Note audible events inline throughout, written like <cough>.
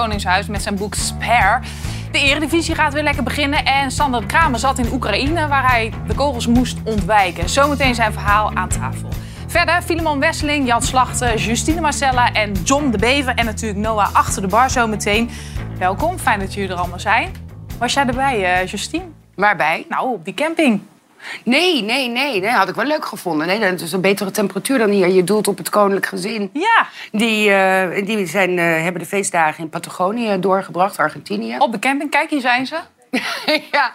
Koningshuis met zijn boek Spare. De Eredivisie gaat weer lekker beginnen en Sander Kramer zat in Oekraïne waar hij de kogels moest ontwijken. Zometeen zijn verhaal aan tafel. Verder Filemon Wesseling, Jan Slachter, Justine Marcella en John de Bever en natuurlijk Noah achter de bar zometeen. Welkom, fijn dat jullie er allemaal zijn. Was jij erbij, eh, Justine? Waarbij? Nou, op die camping. Nee, nee, nee, nee. Had ik wel leuk gevonden. Nee, dat is een betere temperatuur dan hier. Je doelt op het koninklijk gezin. Ja, Die, eh, die zijn, eh, hebben de feestdagen in Patagonië doorgebracht, Argentinië. op de camping. Kijk, hier zijn ze. <laughs> ja.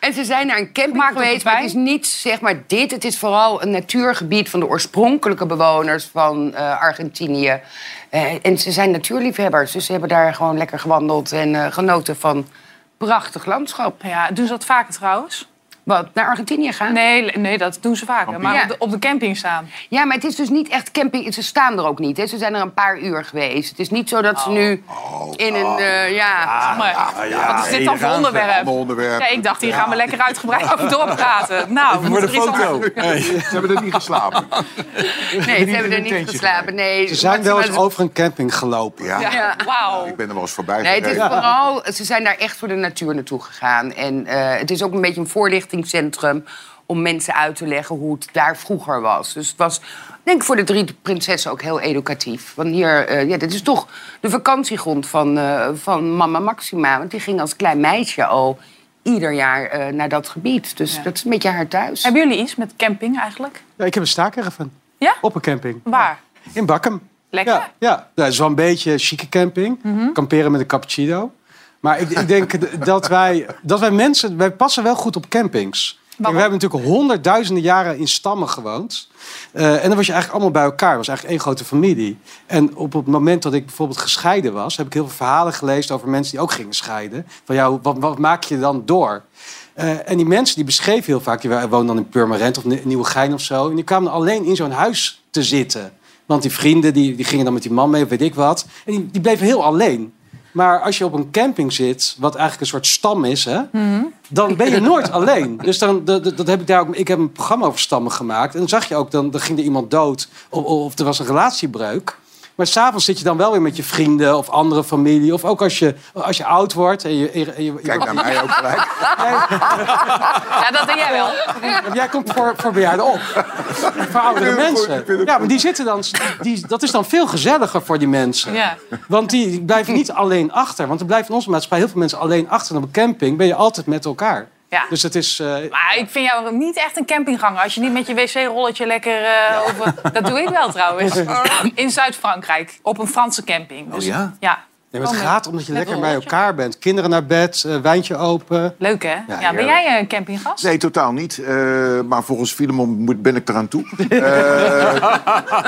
En ze zijn naar een camping geweest. Maar het is niet zeg maar dit. Het is vooral een natuurgebied van de oorspronkelijke bewoners van eh, Argentinië. En ze zijn natuurliefhebbers. Dus ze hebben daar gewoon lekker gewandeld en genoten van prachtig landschap. Ja, doen ze dat vaker trouwens? Wat, naar Argentinië gaan? Nee, nee, dat doen ze vaker. Maar Ja. op de, op de camping staan. Ja, maar het is dus niet echt camping. Ze staan er ook niet. Hè. Ze zijn er een paar uur geweest. Het is niet zo dat ze nu in een... eh, ja. Maar, ja, wat is dit dan voor onderwerp? Ja, ik dacht, hier gaan we lekker uitgebreid over doorpraten. Nou, we Voor de foto. Hey, Ze hebben er niet geslapen. nee, ze hebben er niet geslapen. Nee, Ze zijn wel eens over een camping gelopen. Ja. Ja, wauw. Ik ben er wel eens voorbij Nee, het is vooral, ze zijn daar echt voor de natuur naartoe gegaan. En eh, het is ook een beetje een voorlichtingscentrum om mensen uit te leggen hoe het daar vroeger was. Dus het was, denk ik, voor de drie prinsessen ook heel educatief. Want hier, eh, ja, dit is toch de vakantiegrond van, eh, van mama Maxima. Want die ging als klein meisje al ieder jaar eh, naar dat gebied. Dus Ja. dat is een beetje haar thuis. Hebben jullie iets met camping eigenlijk? Ja, ik heb een staakerven Ja? op een camping. Waar? In Bakkum. Lekker. Ja, ja. Ja, dat is wel een beetje chique camping. Kamperen met een cappuccino. Maar ik, ik denk dat wij, dat wij mensen... Wij passen wel goed op campings. Kijk, we hebben natuurlijk honderdduizenden jaren in stammen gewoond. Eh, en dan was je eigenlijk allemaal bij elkaar. Het was eigenlijk één grote familie. En op het moment dat ik bijvoorbeeld gescheiden was... heb ik heel veel verhalen gelezen over mensen die ook gingen scheiden. Van ja, wat, wat maak je dan door? Eh, en die mensen die beschreven heel vaak... die woonden dan in Purmerend of Ni- Nieuwegein of zo... en die kwamen alleen in zo'n huis te zitten. Want die vrienden die, die gingen dan met die man mee of weet ik wat. En die, die bleven heel alleen. Maar als je op een camping zit, wat eigenlijk een soort stam is, hè, dan ben je nooit alleen. Dus dan, dat, heb ik daar ook. Ik heb een programma over stammen gemaakt. En dan zag je ook, dan, dan ging er iemand dood. Of, of er was een relatiebreuk. Maar s'avonds zit je dan wel weer met je vrienden of andere familie. Of ook als je, als je oud wordt. En je, en je, Kijk naar mij ook gelijk. <laughs> Ja, dat doe jij wel. Jij komt voor, voor bejaarden op. Voor oudere mensen. Ja, maar die zitten dan. Die, dat is dan veel gezelliger voor die mensen. Ja. Want die die blijven niet alleen achter. Want er blijven in onze maatschappij heel veel mensen alleen achter. En op een camping ben je altijd met elkaar. Ja. Dus het is... eh, Maar ik vind jou niet echt een campingganger. Als je niet met je wc-rolletje lekker eh, over... Dat doe ik wel trouwens. <laughs> In Zuid-Frankrijk. Op een Franse camping. Dus, Oh ja? Ja. Nee, maar het Gewoon gaat omdat je lekker bij elkaar bent. Kinderen naar bed, eh, wijntje open. Leuk, hè? Ja, ben jij een campinggast? Nee, totaal niet. Eh, maar volgens Filemon moet- ben ik eraan toe. <laughs> Eh,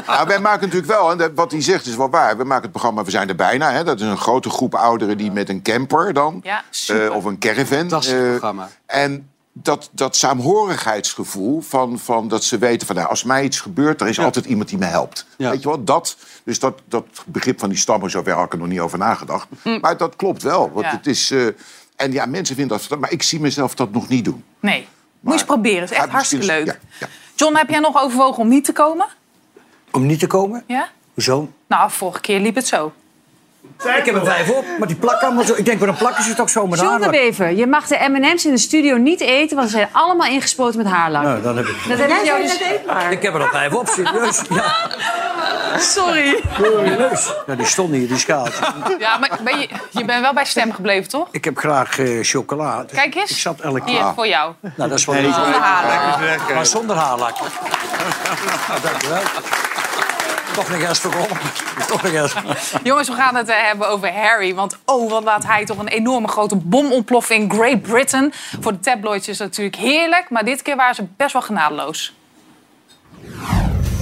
ja, wij maken natuurlijk wel, en wat hij zegt is wel waar. We maken het programma We zijn er bijna. Hè. Dat is een grote groep ouderen die met een camper dan. Ja, super. eh, of een caravan. Fantastisch programma. En dat, dat saamhorigheidsgevoel van, van dat ze weten van... Nou, als mij iets gebeurt, er is altijd iemand die me helpt. Ja. Weet je wel, dat... Dus dat, dat begrip van die stammen, zover had ik er nog niet over nagedacht. Maar dat klopt wel. Want Ja. het is... eh, en ja, mensen vinden dat... Maar ik zie mezelf dat nog niet doen. Nee. Moet je eens proberen. Het is echt hartstikke leuk. ja, ja. John, heb jij nog overwogen om niet te komen? Om niet te komen? Ja? Hoezo? Nou, vorige keer liep het zo. Ik heb er vijf op, maar die plak allemaal zo. Ik denk, wat een plak is het toch zo met John de haarlak? Bever, je mag de M&M's in de studio niet eten, want ze zijn allemaal ingespoten met haarlak. Nou, dan heb ik... Dat heb ik jou dus... Ik heb er al vijf op, serieus. Ja, Sorry. serieus. Ja, die stond hier, die schaalt. Ja, maar ben je, je bent wel bij stem gebleven, toch? Ik heb graag eh, chocola. Kijk eens. Ik zat elke Hier, keer. voor jou. Nou, dat is wel Zonder haarlak. Maar zonder haarlak. <laughs> Nou, dankjewel. Toch nog eens. Toch nog eens. Jongens, we gaan het eh, hebben over Harry. Want oh, wat laat hij toch een enorme grote bom ontploffen in Great Britain. Voor de tabloids is dat natuurlijk heerlijk. Maar dit keer waren ze best wel genadeloos.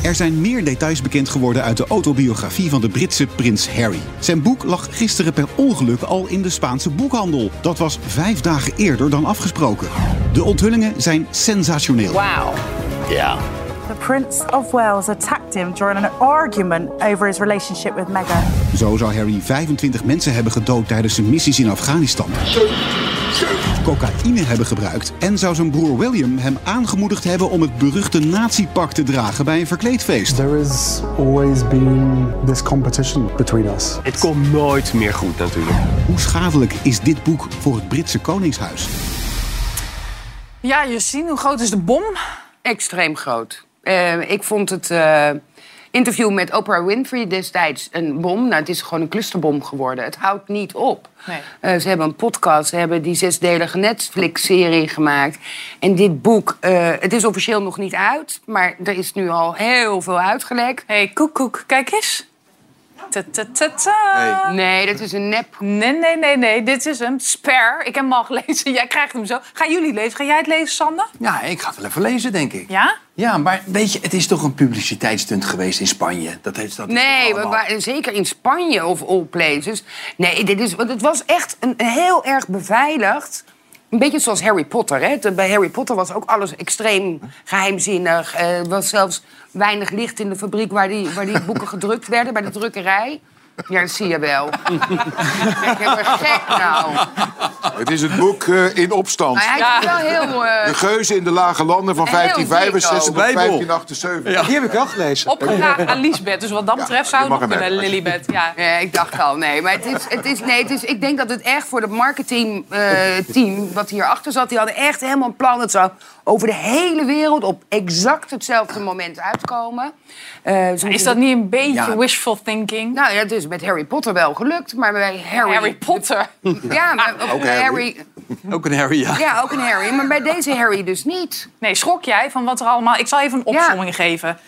Er zijn meer details bekend geworden uit de autobiografie van de Britse prins Harry. Zijn boek lag gisteren per ongeluk al in de Spaanse boekhandel. Dat was vijf dagen eerder dan afgesproken. De onthullingen zijn sensationeel. Wauw. The Prince of Wales attacked him during an argument over his relationship with Meghan. Zo zou Harry 25 mensen hebben gedood tijdens zijn missies in Afghanistan. cocaïne hebben gebruikt en zou zijn broer William hem aangemoedigd hebben om het beruchte nazi-pak te dragen bij een verkleedfeest. There has always been this competition between us. Het komt nooit meer goed natuurlijk. Hoe schadelijk is dit boek voor het Britse Koningshuis? Ja, je ziet hoe groot is de bom? Extreem groot. Eh, ik vond het eh, interview met Oprah Winfrey destijds een bom. Nou, het is gewoon een clusterbom geworden. Het houdt niet op. Nee. Eh, ze hebben een podcast, ze hebben die zesdelige Netflix-serie gemaakt. En dit boek, het is officieel nog niet uit, maar er is nu al heel veel uitgelekt. Hé, hey, koek, koek, kijk eens. Ta -ta -ta -ta. Nee, dat is een nep. Nee, nee, nee, nee. Dit is hem. Spare. Ik heb hem al gelezen. <laughs> Jij krijgt hem zo. Gaan jullie lezen? Ga jij het lezen, Sander? Ja, ik ga het wel even lezen, denk ik. Ja? Ja, maar weet je, het is toch een publiciteitsstunt geweest in Spanje. Dat heeft dat Nee, allemaal- waren zeker in Spanje of all places. Nee, dit is, want het was echt een, een heel erg beveiligd. Een beetje zoals Harry Potter. Hè? Bij Harry Potter was ook alles extreem geheimzinnig. Eh, Er was zelfs weinig licht in de fabriek waar die, waar die boeken gedrukt werden, bij de drukkerij. Ja, dat zie je wel. ik heb er gek nou. Het is het boek eh, In Opstand. Maar hij Ja. is wel heel... eh, De geuzen in de lage landen van Heel dik 1565 tot Bijbel. 1578. Die heb ik wel gelezen. Opgevraagd aan Lisbeth. Dus wat dat betreft zou het nog kunnen. Lilibet. Ja. Ja, ik dacht al, nee. Maar het is, het is, nee, het is, ik denk dat het echt voor het marketingteam team wat hierachter zat... die hadden echt helemaal een plan. Het zou over de hele wereld op exact hetzelfde moment uitkomen. Eh, Is dat niet een beetje Ja. wishful thinking? Nou ja, het is met Harry Potter wel gelukt, maar bij Harry... Harry Potter. <laughs> Ja, maar ook Harry. Harry... Ook een Harry, ja. Ja, ook een Harry. Maar bij deze Harry dus niet. Nee, schrok jij van wat er allemaal... Ik zal even een opzomming geven.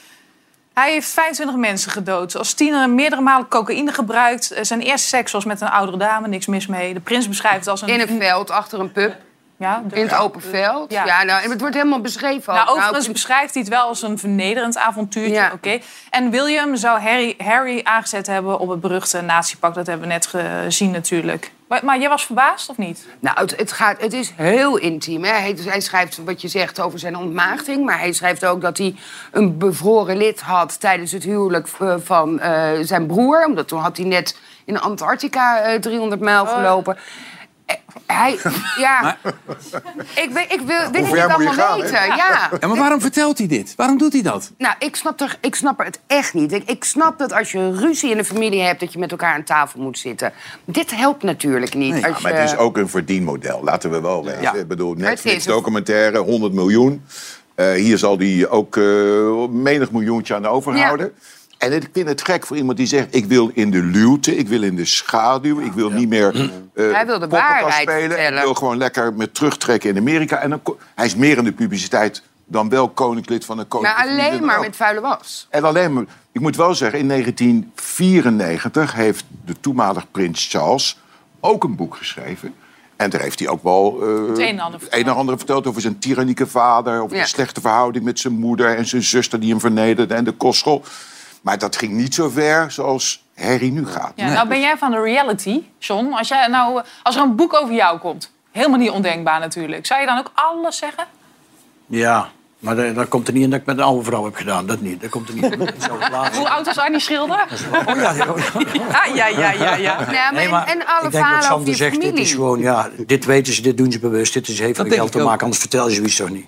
Hij heeft 25 mensen gedood. Als tiener meerdere malen cocaïne gebruikt. Eh, Zijn eerste seks was met een oudere dame, niks mis mee. De prins beschrijft het als een... In een veld, achter een pub, Ja, in het open veld. Ja. Ja, nou, en het wordt helemaal beschreven. ook. Nou, overigens Nou, beschrijft hij het wel als een vernederend avontuurtje. Ja. Oké. En William zou Harry, Harry aangezet hebben op het beruchte natiepak. Dat hebben we net gezien natuurlijk. Maar, maar jij was verbaasd of niet? Nou, het, het, gaat, het is heel intiem. Hè? Hij, hij schrijft wat je zegt over zijn ontmaagding. Maar hij schrijft ook dat hij een bevroren lid had tijdens het huwelijk eh, van eh, zijn broer. Omdat toen had hij net in Antarctica eh, 300 mijl gelopen. Hij, ja, ik, weet, ik wil, wil het niet allemaal gaan, weten. Ja. Ja, maar waarom vertelt hij dit? Waarom doet hij dat? Nou, ik snap, er, ik snap er het echt niet. Ik, ik snap dat als je ruzie in een familie hebt, dat je met elkaar aan tafel moet zitten. Dit helpt natuurlijk niet. Nee, als Ja, maar het is ook een verdienmodel, laten we wel weten. Ja. Ik bedoel, Netflix een- documentaire, 100 miljoen. Eh, hier zal die ook eh, menig miljoentje aan overhouden. En ik vind het gek voor iemand die zegt... ik wil in de luwte, ik wil in de schaduw... ik wil niet meer eh Hij wil de waarheid spelen. Ik vertellen. wil gewoon lekker me terugtrekken in Amerika. En dan, hij is meer in de publiciteit dan wel koninklijk van een maar koninklijke alleen familie maar dan ook. met vuile was. En alleen maar, ik moet wel zeggen, in 1994 heeft de toenmalig prins Charles ook een boek geschreven. En daar heeft hij ook wel eh, Het een en ander een en ander verteld over zijn tyrannieke vader, over Ja. de slechte verhouding met zijn moeder en zijn zuster die hem vernederde en de kostschool. Maar dat ging niet zo ver zoals Harry nu gaat. Ja, nou ben jij van de reality, John. Als, jij, nou, als er een boek over jou komt, helemaal niet ondenkbaar natuurlijk. Zou je dan ook alles zeggen? Ja, maar dat, dat komt er niet in dat ik met een oude vrouw heb gedaan. Dat niet. Dat komt er niet in. Dat. <laughs> Hoe oud was Arnie Schilder? Oh ja, ja, <laughs> ja. Ja, ja, ja, ja. Nee, en- maar en alle ik denk over Sander zegt, dit is gewoon, ja, dit weten ze, dit doen ze bewust. Dit is heeft Dat met denk geld te maken, anders vertel je zoiets toch niet.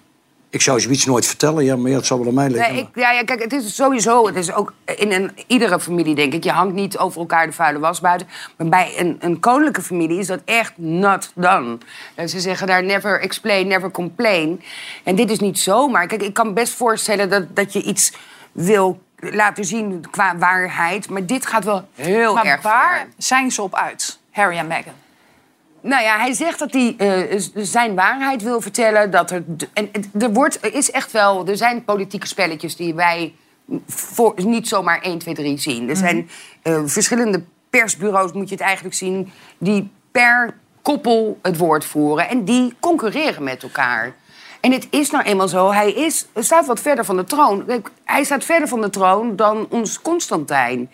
Ik zou zoiets nooit vertellen, ja, maar ja, het zal wel aan mij liggen. Nee, ik, ja, ja, kijk, het is sowieso, het is ook in een, iedere familie, denk ik. Je hangt niet over elkaar de vuile was buiten. Maar bij een, een koninklijke familie is dat echt not done. En ze zeggen daar never explain, never complain. En dit is niet zomaar. Kijk, ik kan best voorstellen dat, dat je iets wil laten zien qua waarheid. Maar dit gaat wel heel Maar erg waar ver. zijn ze op uit, Harry en Meghan? Nou ja, hij zegt dat hij eh, zijn waarheid wil vertellen. Dat er, en er, wordt, er is echt wel, er zijn politieke spelletjes die wij voor, niet zomaar 1, 2, 3 zien. Er zijn eh, verschillende persbureaus, moet je het eigenlijk zien, die per koppel het woord voeren. En die concurreren met elkaar. En het is nou eenmaal zo, hij is, staat wat verder van de troon. Hij staat verder van de troon dan ons Constantijn.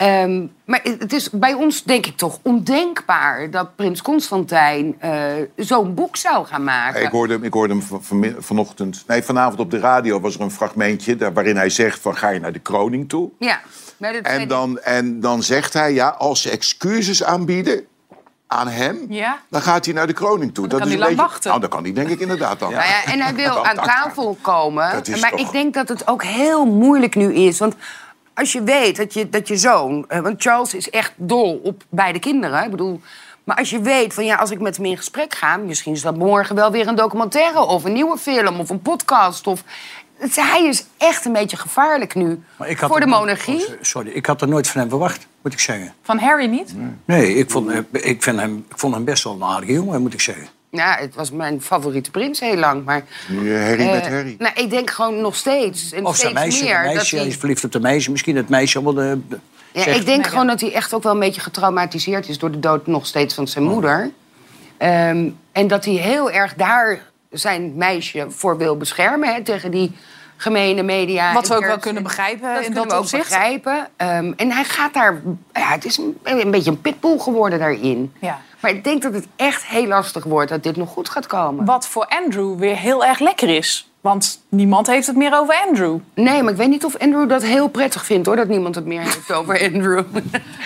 Ehm, maar het is bij ons, denk ik toch, ondenkbaar dat prins Constantijn eh, zo'n boek zou gaan maken. Ik hoorde hem, ik hoorde hem van, van- vanochtend, nee, vanavond op de radio was er een fragmentje daar, waarin hij zegt van ga je naar de kroning toe. Ja, maar dat En dan, en dan zegt hij, ja, als ze excuses aanbieden, aan hem, Ja. dan gaat hij naar de kroning toe. dan kan is hij lang beetje- wachten. Nou, dan kan hij denk ik inderdaad dan. <laughs> Nou ja, en hij wil <laughs> aan dat- tafel komen. Dat maar toch- ik denk dat het ook heel moeilijk nu is. Want als je weet dat je, dat je zoon... eh, Want Charles is echt dol op beide kinderen. Ik bedoel... Maar als je weet van ja, als ik met hem in gesprek ga... misschien is dat morgen wel weer een documentaire of een nieuwe film of een podcast. Of, Het- hij is echt een beetje gevaarlijk nu voor de nooit- monarchie. oh, Sorry, ik had er nooit van hem verwacht, moet ik zeggen. Van Harry niet? Nee, ik vond, ik, vind hem, ik vond hem best wel een aardige jongen, moet ik zeggen. Ja, het was mijn favoriete prins heel lang. Maar, Nu eh, Harry met eh, Harry. Nou, ik denk gewoon nog steeds. En Of zijn steeds meisje, meer. meisje dat hij is verliefd op de meisje. Misschien het meisje wel de... de- Ja, zegt- ik denk gewoon dat hij echt ook wel een beetje getraumatiseerd is door de dood nog steeds van zijn moeder. Ehm, en dat hij heel erg daar zijn meisje voor wil beschermen hè, tegen die gemene media. Wat we ook wel kunnen begrijpen Dat in dat we ook opzicht. begrijpen. Ehm, en hij gaat daar... Ja, het is een, een beetje een pitbull geworden daarin. Ja. Maar ik denk dat het echt heel lastig wordt dat dit nog goed gaat komen. Wat voor Andrew weer heel erg lekker is. Want niemand heeft het meer over Andrew. Nee, maar ik weet niet of Andrew dat heel prettig vindt, hoor. Dat niemand het meer heeft over <laughs> Andrew.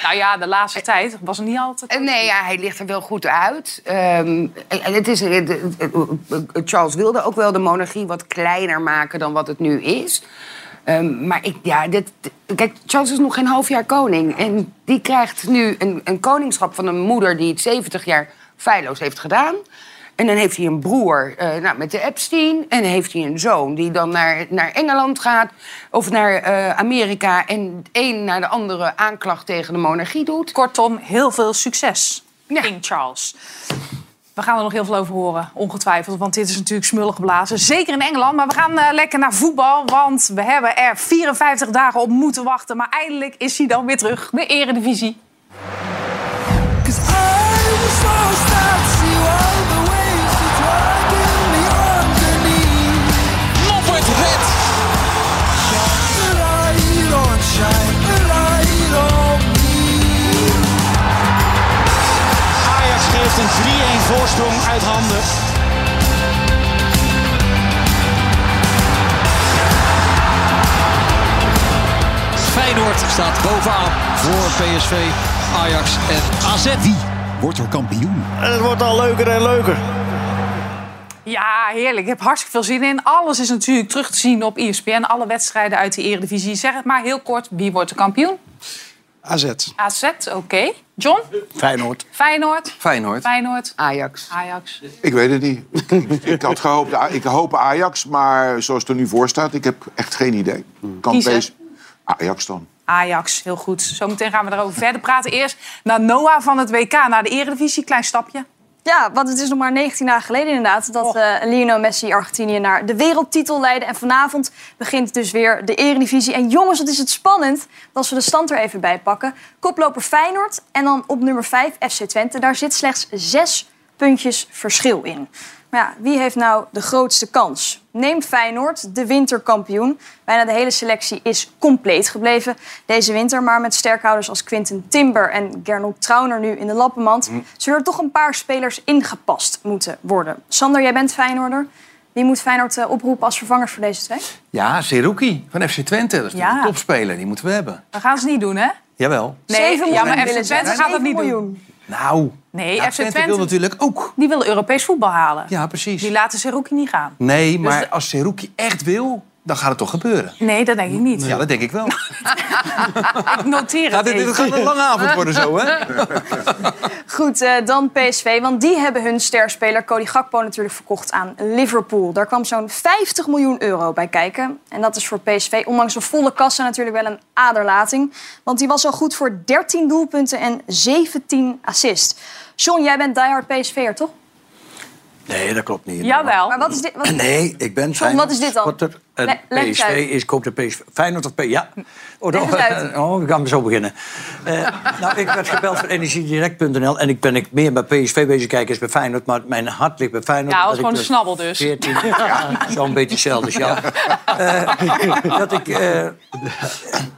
Nou ja, de laatste tijd was het niet altijd. Eh, Nee, ja, hij ligt er wel goed uit. Ehm, en het is, eh, eh, eh, Charles wilde ook wel de monarchie wat kleiner maken dan wat het nu is. Ehm, maar ik, ja, dit, kijk, Charles is nog geen half jaar koning. En die krijgt nu een, een koningschap van een moeder die het 70 jaar feilloos heeft gedaan. En dan heeft hij een broer eh, nou, met de Epstein. En heeft hij een zoon die dan naar, naar Engeland gaat. Of naar eh, Amerika. En de een naar de andere aanklacht tegen de monarchie doet. Kortom, heel veel succes, King Charles. We gaan er nog heel veel over horen, ongetwijfeld. Want dit is natuurlijk smullig geblazen. Zeker in Engeland. Maar we gaan eh, lekker naar voetbal. Want we hebben er 54 dagen op moeten wachten. Maar eindelijk is hij dan weer terug. De eredivisie. Voorsprong uit handen. Feyenoord staat bovenaan voor PSV, Ajax en AZ. Wie wordt er kampioen? En het wordt al leuker en leuker. Ja, heerlijk. Ik heb hartstikke veel zin in. Alles is natuurlijk terug te zien op ESPN. Alle wedstrijden uit de eredivisie. Zeg het maar heel kort. Wie wordt de kampioen? AZ. AZ, oké. John? Feyenoord. Feyenoord? Feyenoord. Feyenoord. Ajax. Ajax. Ik weet het niet. ik, had gehoopt, ik hoop Ajax, maar zoals het er nu voor staat, ik heb echt geen idee. Kan Kiezen. Ajax dan. Ajax, heel goed. Zometeen gaan we erover verder praten. Eerst naar Noah van het WK, naar de Eredivisie. Klein stapje. Ja, want het is nog maar 19 dagen geleden inderdaad dat eh, Lionel Messi Argentinië naar de wereldtitel leidde. En vanavond begint dus weer de Eredivisie. En jongens, wat is het spannend. Als we de stand er even bij pakken. Koploper Feyenoord en dan op nummer 5 FC Twente. Daar zit slechts zes puntjes verschil in. Maar ja, wie heeft nou de grootste kans? Neem Feyenoord, de winterkampioen. Bijna de hele selectie is compleet gebleven deze winter. Maar met sterkhouders als Quinten Timber en Gernot Trauner nu in de lappenmand... zullen er toch een paar spelers ingepast moeten worden. Sander, jij bent Feyenoorder. Wie moet Feyenoord eh, oproepen als vervangers voor deze twee? Ja, Seruki van FC Twente. Dat is Ja. een topspeler. Die moeten we hebben. Dat gaan ze niet doen, hè? Jawel. Nee, Zeven ja, miljoen maar FC. Twente gaat dat niet doen. Nou, Nee, ja, FC Twente, Twente, wil natuurlijk ook. die willen Europees voetbal halen. Ja, precies. Die laten Seruki niet gaan. Nee, maar de- als Seruki echt wil, dan gaat het toch gebeuren. Nee, dat denk ik niet. Ja, dat denk ik wel. <laughs> Ik noteer het dit, dit even. gaat een lange avond worden zo, hè? <laughs> Goed, eh, dan PSV. Want die hebben hun sterspeler Cody Gakpo natuurlijk verkocht aan Liverpool. Daar kwam zo'n 50 miljoen euro bij kijken. En dat is voor PSV, ondanks een volle kassa, natuurlijk wel een aderlating. Want die was al goed voor 13 doelpunten en 17 assists. John, jij bent diehard PSV'er, toch? Nee, dat klopt niet. Jawel. Maar wat is dit? Wat... Nee, ik ben John, wat is dit dan? En Le- PSV is, ik hoop de PSV. Feyenoord of PSV? Ja. Oh, Leg eens dan- uit. oh, we gaan zo beginnen. Eh, nou, ik werd gebeld van energiedirect.nl en ik ben ik meer bij PSV bezig kijken als bij Feyenoord, maar mijn hart ligt bij Feyenoord. Ja, dat was gewoon een snabbel dus. 14, ja, zo'n beetje hetzelfde, ja. Eh, dat ik eh,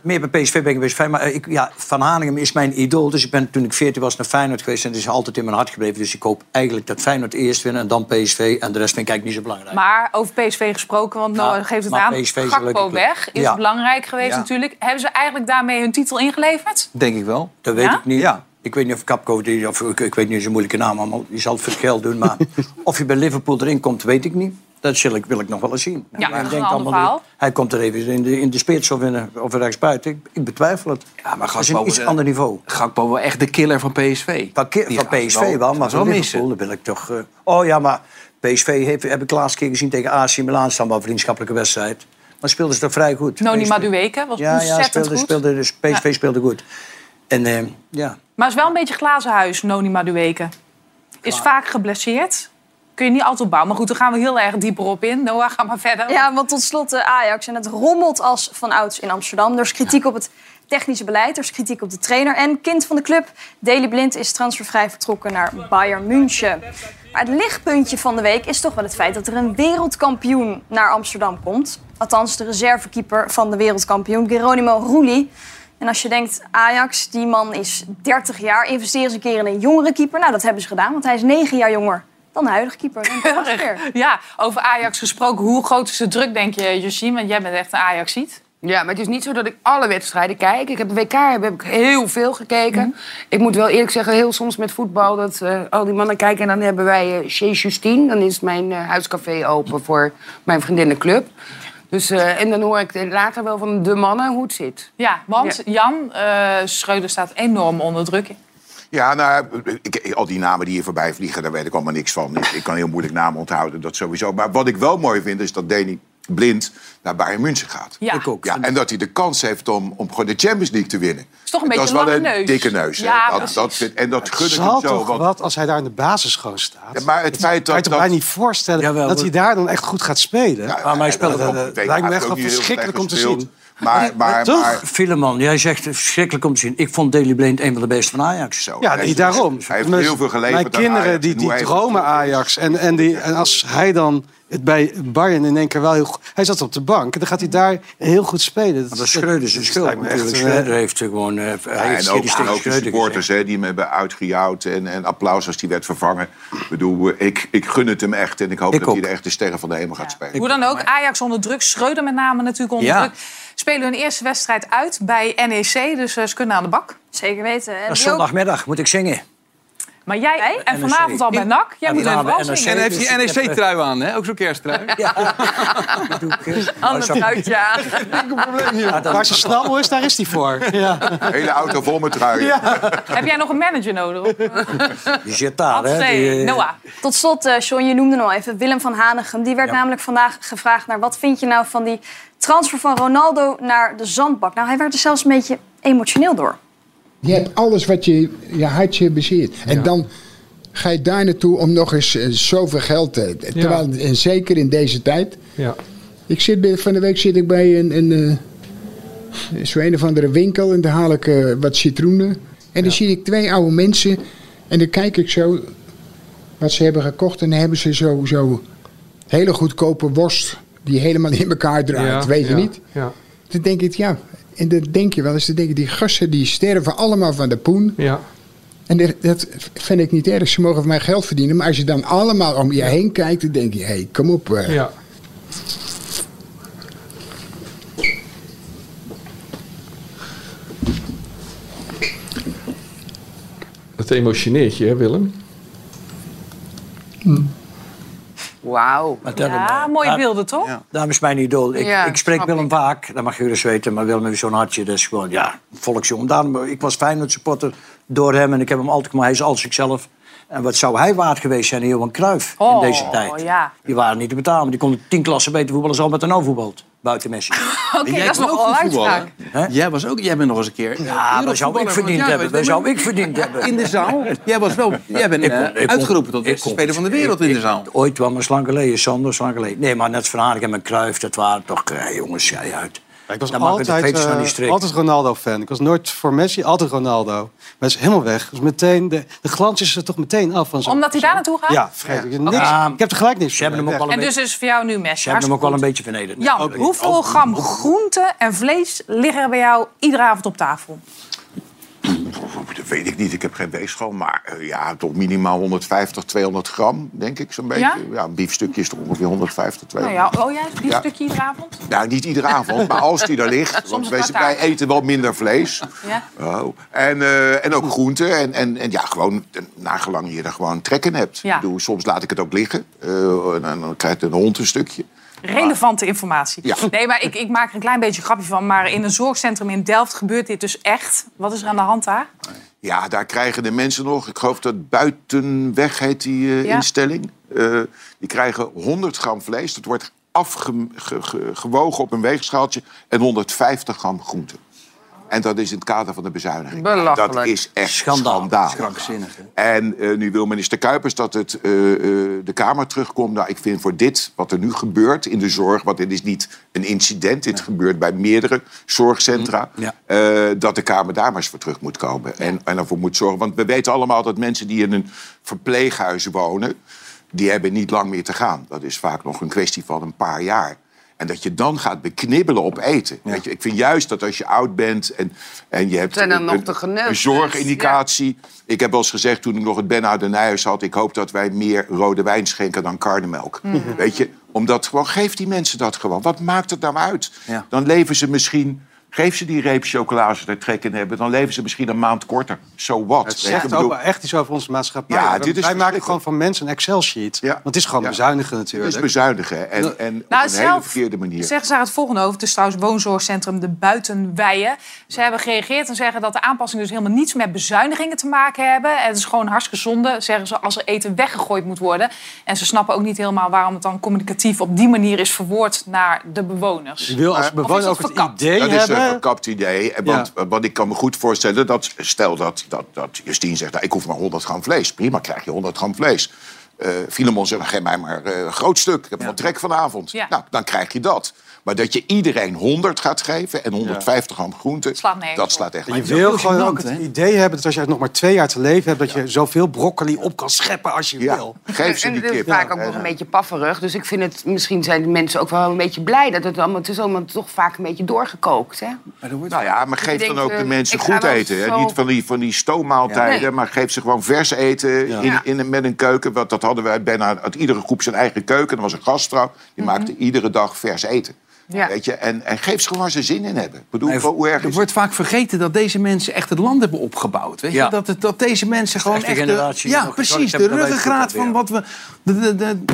meer bij PSV ben geweest. Fijn, Maar eh, ik, ja, Van Hanegem is mijn idool. Dus ik ben toen ik 14 was naar Feyenoord geweest. En het is altijd in mijn hart gebleven. Dus ik hoop eigenlijk dat Feyenoord eerst winnen en dan PSV. En de rest vind ik eigenlijk niet zo belangrijk. Maar over PSV gesproken, want Ja, geeft het maar aan. Gakpo weg, is Ja. belangrijk geweest Ja. natuurlijk. Hebben ze eigenlijk daarmee hun titel ingeleverd? Denk ik wel. Dat weet ik niet. Ja. Ik weet niet of Capco, die, of ik, ik weet niet zijn moeilijke naam allemaal, die zal het voor het geld doen. Maar <laughs> of je bij Liverpool erin komt, weet ik niet. Dat zal ik, wil ik nog wel eens zien. Ja, Maar denk een ander allemaal, verhaal. Hij komt er even in de, in de spits of, in de, of rechtsbuiten. Ik, ik betwijfel het. Ja, maar dat is Gakpo een iets eh, ander niveau. Gakpo wel echt de killer van PSV. Van, PSV wel- maar van Liverpool dat wil ik toch... eh, oh ja, maar PSV heeft, heb ik laatst keer gezien tegen AC Milan. staan wel een vriendschappelijke wedstrijd. Maar speelden ze toch vrij goed. Noni. Madueke was Ja, ja ontzettend speelde, goed. speelde, dus PSV speelde goed. En eh, ja, Maar het is wel een beetje glazen huis, Noni Madueke. Is vaak geblesseerd. Kun je niet altijd opbouwen. Maar goed, daar gaan we heel erg dieper op in. Noah, ga maar verder. Ja, want tot slot de Ajax. En het rommelt als van ouds in Amsterdam. Er is kritiek op het technische beleid, er is kritiek op de trainer. En kind van de club, Daley Blind, is transfervrij vertrokken naar Bayern München. Maar het lichtpuntje van de week is toch wel het feit dat er een wereldkampioen naar Amsterdam komt. Althans, de reservekeeper van de wereldkampioen, Geronimo Rulli. En als je denkt, Ajax, die man is 30 jaar, investeer eens een keer in een jongere keeper. Nou, dat hebben ze gedaan, want hij is 9 jaar jonger dan de huidige keeper. <laughs> Ja, over Ajax gesproken. Hoe groot is de druk, denk je, Josien? Want jij bent echt een Ajax-ziet. Ja, maar het is niet zo dat ik alle wedstrijden kijk. Ik heb de WK heb, heb ik heel veel gekeken. Ik moet wel eerlijk zeggen, heel soms met voetbal... dat eh, al die mannen kijken en dan hebben wij eh Chez Justine. Dan is mijn eh, huiscafé open voor mijn vriendinnenclub. Dus, eh, en dan hoor ik later wel van de mannen hoe het zit. Ja, want Jan eh Schreuder staat enorm onder druk. Ja, nou, ik, al die namen die hier voorbij vliegen, daar weet ik allemaal niks van. Ik, ik kan heel moeilijk namen onthouden, dat sowieso. Maar wat ik wel mooi vind, is dat Danny Blind naar Bayern München gaat. Ja. Ik ook. Ja, en dat hij de kans heeft om, om gewoon de Champions League te winnen. is toch een dat beetje is wel een een lange neus. dikke neus. Ja, dat, dat vind- en dat gun ik hem zo. toch want- wat als hij daar in de basis gewoon staat? Ja, maar het feit kan je dat... toch dat bijna niet voorstellen Jawel, dat hij daar dan echt goed gaat spelen? Ja, maar hij dat- dat- dat dat- lijkt me echt wel verschrikkelijk om te zien. Maar, maar, toch? maar, Filemon, jij zegt verschrikkelijk om te zien. Ik vond Daley Blind een van de beste van Ajax. zo, Ja, nee, is- daarom. Hij heeft heel veel geleverd Mijn aan kinderen Ajax die, die dromen Ajax. En, en, die, en als hij dan het bij Bayern in één keer wel heel goed... Hij zat op de bank en dan gaat hij daar heel goed spelen. Dat is Schreuder zijn schuld natuurlijk. een, Schreuder heeft gewoon... eh, hij Ja, en ook, die en ook de supporters hè, die hem hebben uitgejouwd. En, en applaus als hij werd vervangen. Ik bedoel, ik, ik gun het hem echt. En ik hoop Ik dat ook. hij de echte sterren van de hemel gaat spelen. Hoe dan ook, Ajax onder druk. Schreuder met name natuurlijk onder Ja. druk. Spelen hun eerste wedstrijd uit bij NEC. Dus eh, ze kunnen aan de bak. Zeker weten. En Dat die zondagmiddag, moet ik zingen. Maar jij, en vanavond al bij NAC. Jij Ja, moet even vanavond wel NEC. zingen. En heeft dus hij ik heb, NEC-trui aan, hè? Ook zo'n kersttrui. <laughs> <laughs> Ander truitje aan. Waar zijn snabbel is, daar is hij voor. Ja. Hele auto vol met truien. Heb jij nog een manager nodig? <laughs> Die zit daar, hè? Die, eh, Noah. Tot slot, eh John, je noemde nog even Willem van Hanegem. Die werd namelijk vandaag gevraagd naar wat vind je nou van die transfer van Ronaldo naar de zandbak. Nou, hij werd er zelfs een beetje emotioneel door. Je hebt alles wat je, je hartje bezeert. En dan ga je daar naartoe om nog eens eh, zoveel geld te... Terwijl, en zeker in deze tijd... Ja. Ik zit bij, van de week zit ik bij een, een, eh, zo een of andere winkel en daar haal ik eh, wat citroenen. En dan zie ik twee oude mensen en dan kijk ik zo wat ze hebben gekocht. En dan hebben ze zo, zo hele goedkope worst die helemaal in elkaar draait, Ja, weet je ja, niet? Ja. Dan denk ik, ja, en dan denk je wel eens, dan denk ik, die gasten die sterven allemaal van de poen. Ja. En dat, dat vind ik niet erg, ze mogen van mij geld verdienen. Maar als je dan allemaal om je heen kijkt, dan denk je, hé, hey, kom op. eh. ja. Dat emotioneert je, hè, Willem? Wauw. Ja, mooie daar- beelden, toch? Daarom is mijn idool. Ik, Ja, ik spreek Willem ik. vaak, dat mag je dus weten. Maar Willem heeft zo'n hartje, is gewoon, ja, volksjongen. Daarom, ik was Feyenoord supporter door hem en ik heb hem altijd maar hij is als zichzelf. En wat zou hij waard geweest zijn, Johan Cruijff, Oh, in deze tijd? ja. Die waren niet te betalen. Die konden tien klassen beter voetballen als Albert en voetbalt. Buiten Messi. <laughs> Oké, Jij dat is nog een uitspraak. Jij, was ook, jij bent nog eens een keer... Ja, dat zou ik verdiend hebben. Dat zou ik verdiend <laughs> hebben. In de zaal. Jij, was wel, jij bent Ik kon- eh, ik uitgeroepen tot beste speler van de wereld in de zaal. Ooit kwam een slang geleden, Sander, slang geleden. Nee, maar net Van Hanegem en Cruijff, dat waren toch... eh, jongens, jij uit. Ik was Dan de altijd, strik. altijd Ronaldo-fan. Ik was nooit voor Messi, altijd Ronaldo. Maar hij is helemaal weg. Dus meteen, de, de glans is er toch meteen af van zo. Omdat hij daar naartoe gaat? Ja, vergeet Niks, Ja. Ik heb er gelijk niks Ze hebben hem ook wel een En beetje, dus is voor jou nu Messi. ze hebben hem ook wel een beetje vernederd. Jan, hoeveel gram groente en vlees liggen er bij jou iedere avond op tafel? Weet ik niet, ik heb geen weegschaal. Maar eh, ja, toch minimaal 150, 200 gram, denk ik zo'n beetje. Ja? Ja? een biefstukje is toch ongeveer 150, Nou 200. ja, oh jij een Ja. stukje iedere avond? Nou, niet iedere avond, maar als die er ligt. Want wij, eten wel minder vlees. Ja. Oh. En, eh, en ook groenten. En, en, en ja, gewoon nagelang je er gewoon trek in hebt. Ja. Soms laat ik het ook liggen. Eh, en dan, dan krijgt een hond een stukje. Relevante informatie. Ja. Nee, maar ik, ik maak er een klein beetje een grapje van. Maar in een zorgcentrum in Delft gebeurt dit dus echt. Wat is er aan de hand daar? Ja, daar krijgen de mensen nog, ik geloof dat buitenweg heet die eh, Ja. instelling. Eh, die krijgen 100 gram vlees. Dat wordt afgewogen op een weegschaaltje. En 150 gram groente. En dat is in het kader van de bezuiniging. Belachelijk. Dat is echt Schandaal. schandalig. Krankzinnig, hè? En eh, nu wil minister Kuipers dat het eh, eh, de Kamer terugkomt. Nou, ik vind voor dit, wat er nu gebeurt in de zorg... want dit is niet een incident, dit gebeurt bij meerdere zorgcentra... Ja. eh, dat de Kamer daar maar eens voor terug moet komen. En, en ervoor moet zorgen. Want we weten allemaal dat mensen die in een verpleeghuis wonen... die hebben niet lang meer te gaan. Dat is vaak nog een kwestie van een paar jaar. En dat je dan gaat beknibbelen op eten. Weet je, ik vind juist dat als je oud bent en, en je hebt En een, zorgindicatie. Ik heb wel eens gezegd toen ik nog het Ben uit de Nijers had... ik hoop dat wij meer rode wijn schenken dan karnemelk. Mhm. Weet je, omdat gewoon, geef die mensen dat gewoon. Wat maakt het nou uit? Ja. Dan leven ze misschien... Geef ze die reep chocola als ze er trek in hebben. Dan leven ze misschien een maand korter. So what? Het zegt ook wel echt iets over onze maatschappij. Ja, Wij- dit is Wij maken gewoon van mensen een Excel-sheet. Ja. Want het is gewoon Ja. bezuinigen Het natuurlijk. is bezuinigen. En, en op Nou, een hele verkeerde manier. zeggen ze daar het volgende over. Het is trouwens woonzorgcentrum De Buitenweijen. Ze hebben gereageerd en zeggen dat de aanpassingen dus helemaal niets met bezuinigingen te maken hebben. Het is gewoon hartstikke zonde, zeggen ze, als er eten weggegooid moet worden. En ze snappen ook niet helemaal waarom het dan communicatief op die manier is verwoord naar de bewoners. Je wil als bewoner ook het idee dat is een verkapt idee. En Want, want ik kan me goed voorstellen dat, stel dat, dat, dat Justine zegt... Nou, ik hoef maar 100 gram vlees. Prima, krijg je 100 gram vlees. Eh Filemon zegt, geef mij maar eh, een groot stuk. Ik heb wel trek vanavond. Nou, dan krijg je dat. Maar dat je iedereen 100 gaat geven en 150 gram groente... Dat op. slaat echt Je nergens wil gewoon ook het idee hebben dat als je nog maar twee jaar te leven hebt... dat je zoveel broccoli op kan scheppen als je Ja, wil. geef ze en die het is kip. vaak ook nog een beetje pafferig. Dus ik vind het, misschien zijn de mensen ook wel een beetje blij dat het allemaal, het is allemaal toch vaak een beetje doorgekookt. Hè? Nou ja, maar je geef dan ook de eh, mensen ik ga goed eten. Niet van die, van die stoommaaltijden, Nee. maar geef ze gewoon vers eten in, met een keuken. Want dat hadden wij bijna uit iedere groep zijn eigen keuken. Er was een gastvrouw, die maakte iedere dag vers eten. Ja. Weet je? En, en geef ze gewoon waar ze zin in hebben. Ik bedoel, Nee, hoe erg er is wordt vaak vergeten dat deze mensen echt het land hebben opgebouwd. Weet je? Ja. Dat, het, dat deze mensen gewoon echt... de- ja, precies. De het ruggengraat van wat we... De, de, de-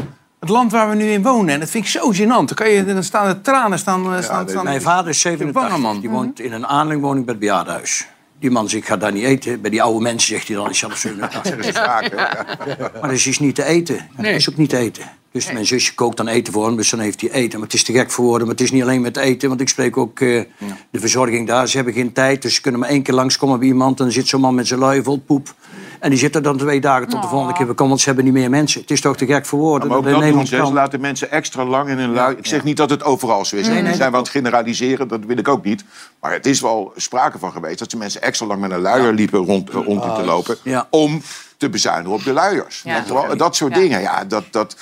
het land waar we nu in wonen. En dat vind ik zo gênant. Dan, kan je, dan staan de tranen staan, eh, staan, staan Mijn vader is wangen, 87. man. Die woont in een aanlingwoning bij het bejaardenhuis. Die man zegt, ik ga daar niet eten. Bij die oude mensen zegt hij dan, <laughs> is zelfs 87. vaak, hè? <laughs> Maar dat is niet te eten. Dat is ook niet te eten. Dus mijn zusje kookt dan eten voor hem, dus dan heeft hij eten. Maar het is te gek voor woorden. Maar het is niet alleen met eten, want ik spreek ook eh, de verzorging daar. Ze hebben geen tijd, dus ze kunnen maar één keer langskomen bij iemand... en dan zit zo'n man met zijn lui vol poep. En die zit er dan twee dagen tot de volgende keer weer komen... want ze hebben niet meer mensen. Het is toch te gek voor woorden. Maar ook dat doen ze. Laten mensen extra lang in hun lui. Ik zeg niet dat het overal zo is. Nee, zijn we aan het generaliseren, dat wil ik ook niet. Maar het is wel sprake van geweest dat ze mensen extra lang met een luier liepen rond, eh, rond Ah, te lopen. Ja. Om te bezuinigen op de luiers. Ja. Wel? Dat soort Ja. dingen. Ja, dat, dat.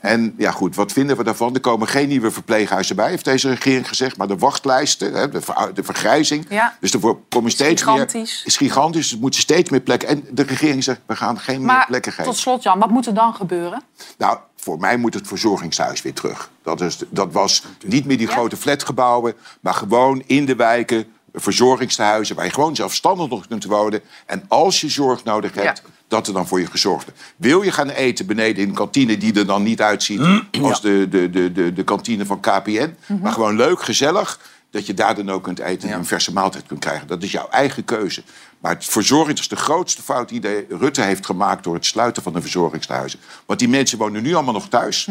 En ja, goed, wat vinden we daarvan? Er komen geen nieuwe verpleeghuizen bij, heeft deze regering gezegd. Maar de wachtlijsten, hè, de, ver- de vergrijzing. Ja. Dus er komen steeds gigantisch. meer. is gigantisch. Er moeten steeds meer plekken. En de regering zegt, we gaan geen meer Maar plekken geven. tot slot, Jan, wat moet er dan gebeuren? Nou, voor mij moet het verzorgingshuis weer terug. Dat, is, dat was niet meer die grote flatgebouwen, maar gewoon in de wijken verzorgingstehuizen... waar je gewoon zelfstandig nog kunt wonen. En als je zorg nodig hebt, dat er dan voor je gezorgd wordt. Wil je gaan eten beneden in een kantine die er dan niet uitziet... als de, de, de, de, de kantine van KPN, maar gewoon leuk, gezellig... dat je daar dan ook kunt eten en een verse maaltijd kunt krijgen. Dat is jouw eigen keuze. Maar het verzorging is de grootste fout die de Rutte heeft gemaakt... door het sluiten van de verzorgingstehuizen. Want die mensen wonen nu allemaal nog thuis.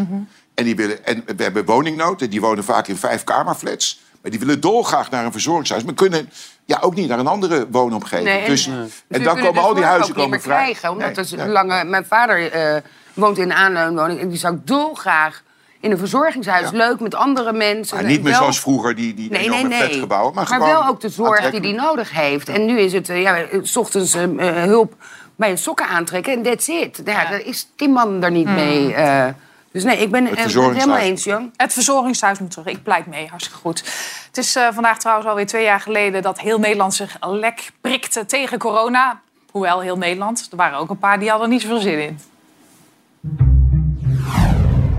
En, die willen, en we hebben woningnood. En die wonen vaak in vijfkamerflats. Maar die willen dolgraag naar een verzorgingshuis. Maar kunnen ja, ook niet naar een andere woonomgeving. Nee, en- dus, en dan komen al die huizen niet komen meer vrij. krijgen. Omdat Nee, nee. lange, mijn vader eh, woont in een aanleunwoning en die zou dolgraag in een verzorgingshuis. Leuk met andere mensen. Maar niet meer Wel- zoals vroeger, die, die Nee, nee, enorme nee. flatgebouwen. Maar, Maar, gewoon wel ook de zorg die hij nodig heeft. En nu is het, eh, ja, s ochtends eh, hulp bij een sokken aantrekken en that's it. Ja, Daar is die man er niet Hmm. mee. eh. Dus nee, ik ben het helemaal eens, Jan. Het verzorgingshuis moet terug. Ik pleit mee, hartstikke goed. Het is eh, vandaag trouwens alweer twee jaar geleden... dat heel Nederland zich lek prikte tegen corona. Hoewel heel Nederland, er waren ook een paar die hadden er niet zoveel zin in.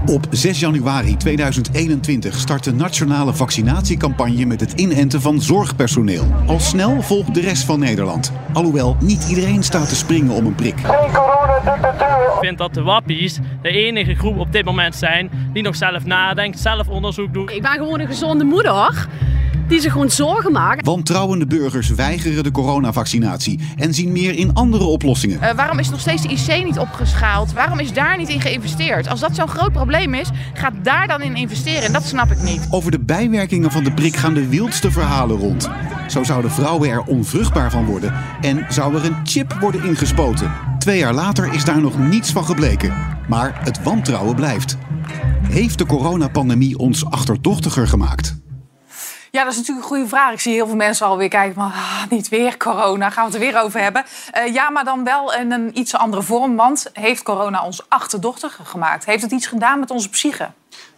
Op 6 januari 2021 start de nationale vaccinatiecampagne met het inenten van zorgpersoneel. Al snel volgt de rest van Nederland. Alhoewel niet iedereen staat te springen om een prik. Ik vind dat de wappies de enige groep op dit moment zijn die nog zelf nadenkt, zelf onderzoek doet. Ik ben gewoon een gezonde moeder die zich gewoon zorgen maakt. Wantrouwende burgers weigeren de coronavaccinatie en zien meer in andere oplossingen. Uh, waarom is nog steeds de IC niet opgeschaald? Waarom is daar niet in geïnvesteerd? Als dat zo'n groot probleem is, ga daar dan in investeren. En dat snap ik niet. Over de bijwerkingen van de prik gaan de wildste verhalen rond. Zo zouden vrouwen er onvruchtbaar van worden en zou er een chip worden ingespoten. Twee jaar later is daar nog niets van gebleken. Maar het wantrouwen blijft. Heeft de coronapandemie ons achterdochtiger gemaakt? Ja, dat is natuurlijk een goede vraag. Ik zie heel veel mensen alweer kijken van ah, niet weer corona, gaan we het er weer over hebben. Uh, ja, maar dan wel in een iets andere vorm. Want heeft corona ons achterdochtiger gemaakt? Heeft het iets gedaan met onze psyche?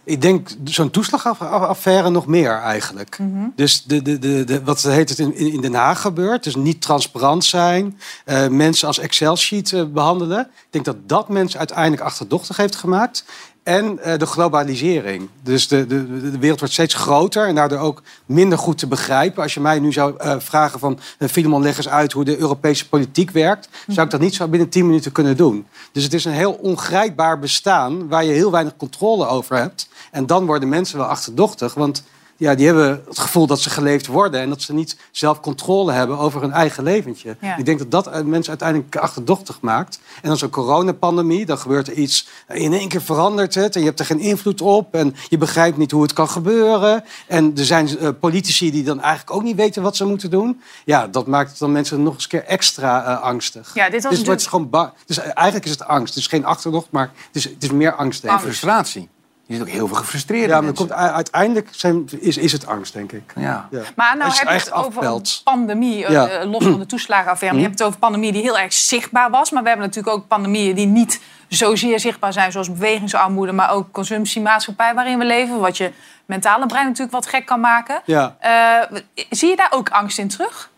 Ik denk zo'n toeslagaffaire nog meer eigenlijk. Mhm. Dus de, de, de, de, wat heet het in, in Den Haag gebeurt, dus niet transparant zijn, uh, mensen als Excel-sheet uh, behandelen. Ik denk dat dat mensen uiteindelijk achterdochtig heeft gemaakt. En uh, de globalisering. Dus de, de, de wereld wordt steeds groter en daardoor ook minder goed te begrijpen. Als je mij nu zou uh, vragen van... Uh, leg eens uit hoe de Europese politiek werkt... zou ik dat niet zo binnen 10 minuten kunnen doen. Dus het is een heel ongrijpbaar bestaan... waar je heel weinig controle over hebt. En dan worden mensen wel achterdochtig, want ja, die hebben het gevoel dat ze geleefd worden en dat ze niet zelf controle hebben over hun eigen leventje. Ja. Ik denk dat dat mensen uiteindelijk achterdochtig maakt. En dan zo'n coronapandemie, dan gebeurt er iets, in één keer verandert het en je hebt er geen invloed op en je begrijpt niet hoe het kan gebeuren. En er zijn uh, politici die dan eigenlijk ook niet weten wat ze moeten doen. Ja, dat maakt dan mensen nog eens een keer extra uh, angstig. Ja, dit was dus, het is gewoon dus eigenlijk is het angst. Het is geen achterdocht, maar het is, het is meer angst. Ik. Frustratie. Je ziet ook heel veel gefrustreerde Ja, maar mensen. komt, uiteindelijk zijn, is, is het angst, denk ik. Ja. Maar nou je heb je het over een pandemie, eh, Ja. eh, los van de toeslagenaffaire. Je hebt het over pandemie die heel erg zichtbaar was. Maar we hebben natuurlijk ook pandemieën die niet zozeer zichtbaar zijn... zoals bewegingsarmoede, maar ook consumptiemaatschappij waarin we leven. Wat je mentale brein natuurlijk wat gek kan maken. Ja. Eh, zie je daar ook angst in terug?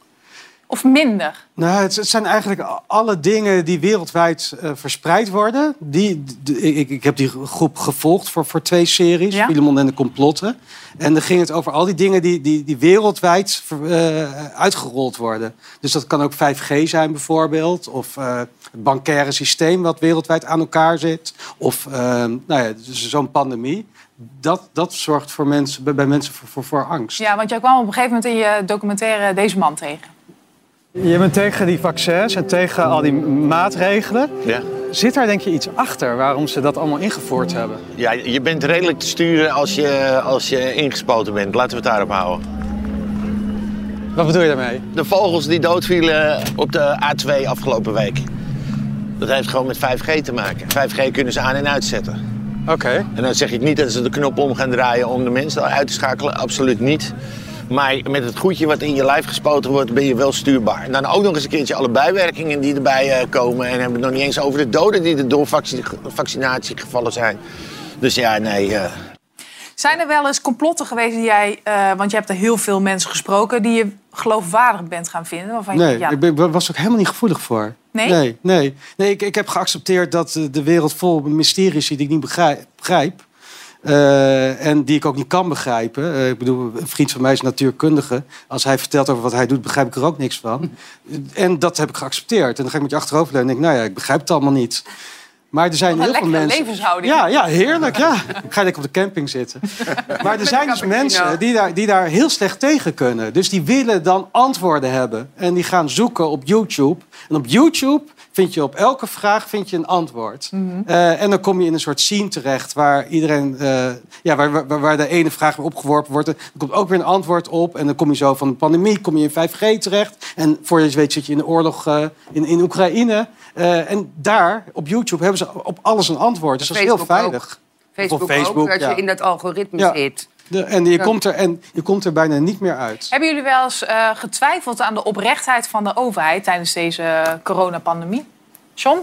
Of minder? Nou, het, het zijn eigenlijk alle dingen die wereldwijd eh, verspreid worden. Die, ik, ik heb die groep gevolgd voor, voor twee series, Ja? Filemon en de complotten. En dan ging het over al die dingen die, die, die wereldwijd eh, uitgerold worden. Dus dat kan ook 5G zijn bijvoorbeeld. Of eh, het bankaire systeem wat wereldwijd aan elkaar zit. Of nou ja, dus zo'n pandemie. Dat, dat zorgt voor mensen, bij, bij mensen voor, voor, voor angst. Ja, want jij kwam op een gegeven moment in je documentaire deze man tegen. Je bent tegen die vaccins en tegen al die maatregelen. Ja. Zit daar denk je iets achter waarom ze dat allemaal ingevoerd hebben? Ja, je bent redelijk te sturen als je, als je ingespoten bent. Laten we het daarop houden. Wat bedoel je daarmee? De vogels die doodvielen op de A2 afgelopen week. Dat heeft gewoon met 5G te maken. 5G kunnen ze aan en uitzetten. Oké. En dan zeg ik niet dat ze de knop om gaan draaien om de mensen uit te schakelen. Absoluut niet. Maar met het goedje wat in je lijf gespoten wordt, ben je wel stuurbaar. En dan ook nog eens een keertje alle bijwerkingen die erbij eh, komen. En hebben we het nog niet eens over de doden die er door vaccin- vaccinatie gevallen zijn. Dus ja, nee. eh, Zijn er wel eens complotten geweest die jij... eh, want je hebt er heel veel mensen gesproken... die je geloofwaardig bent gaan vinden? Waarvan je, Nee, ja, ik ben, was ook helemaal niet gevoelig voor. Nee? Nee, nee. nee ik, ik heb geaccepteerd dat de wereld vol mysteries zit die ik niet begrijp. Eh, en die ik ook niet kan begrijpen. Eh, ik bedoel, een vriend van mij is natuurkundige. Als hij vertelt over wat hij doet, begrijp ik er ook niks van. <laughs> En dat heb ik geaccepteerd. En dan ga ik met je achterover en denk, nou ja, ik begrijp het allemaal niet. Maar er zijn heel veel mensen. levenshouding. Ja, ja, heerlijk. Ja. <laughs> Ga lekker op de camping zitten. <laughs> Maar er zijn dus mensen die daar, die daar heel slecht tegen kunnen. Dus die willen dan antwoorden hebben. En die gaan zoeken op YouTube. En op YouTube vind je op elke vraag vind je een antwoord. Eh, en dan kom je in een soort scene terecht waar iedereen, eh, ja, waar, waar, waar de ene vraag weer opgeworpen wordt. Er komt ook weer een antwoord op. En dan kom je zo van de pandemie, kom je in 5G terecht. En voor je weet zit je in de oorlog eh, in, in Oekraïne. Eh, en daar, op YouTube, hebben ze op alles een antwoord. Dus dat is heel Facebook ook. veilig. Facebook, Of Facebook, ook, dat ja. je in dat algoritme Ja. zit. De, en, je Ja. komt er, en je komt er bijna niet meer uit. Hebben jullie wel eens eh, getwijfeld aan de oprechtheid van de overheid... tijdens deze coronapandemie? John?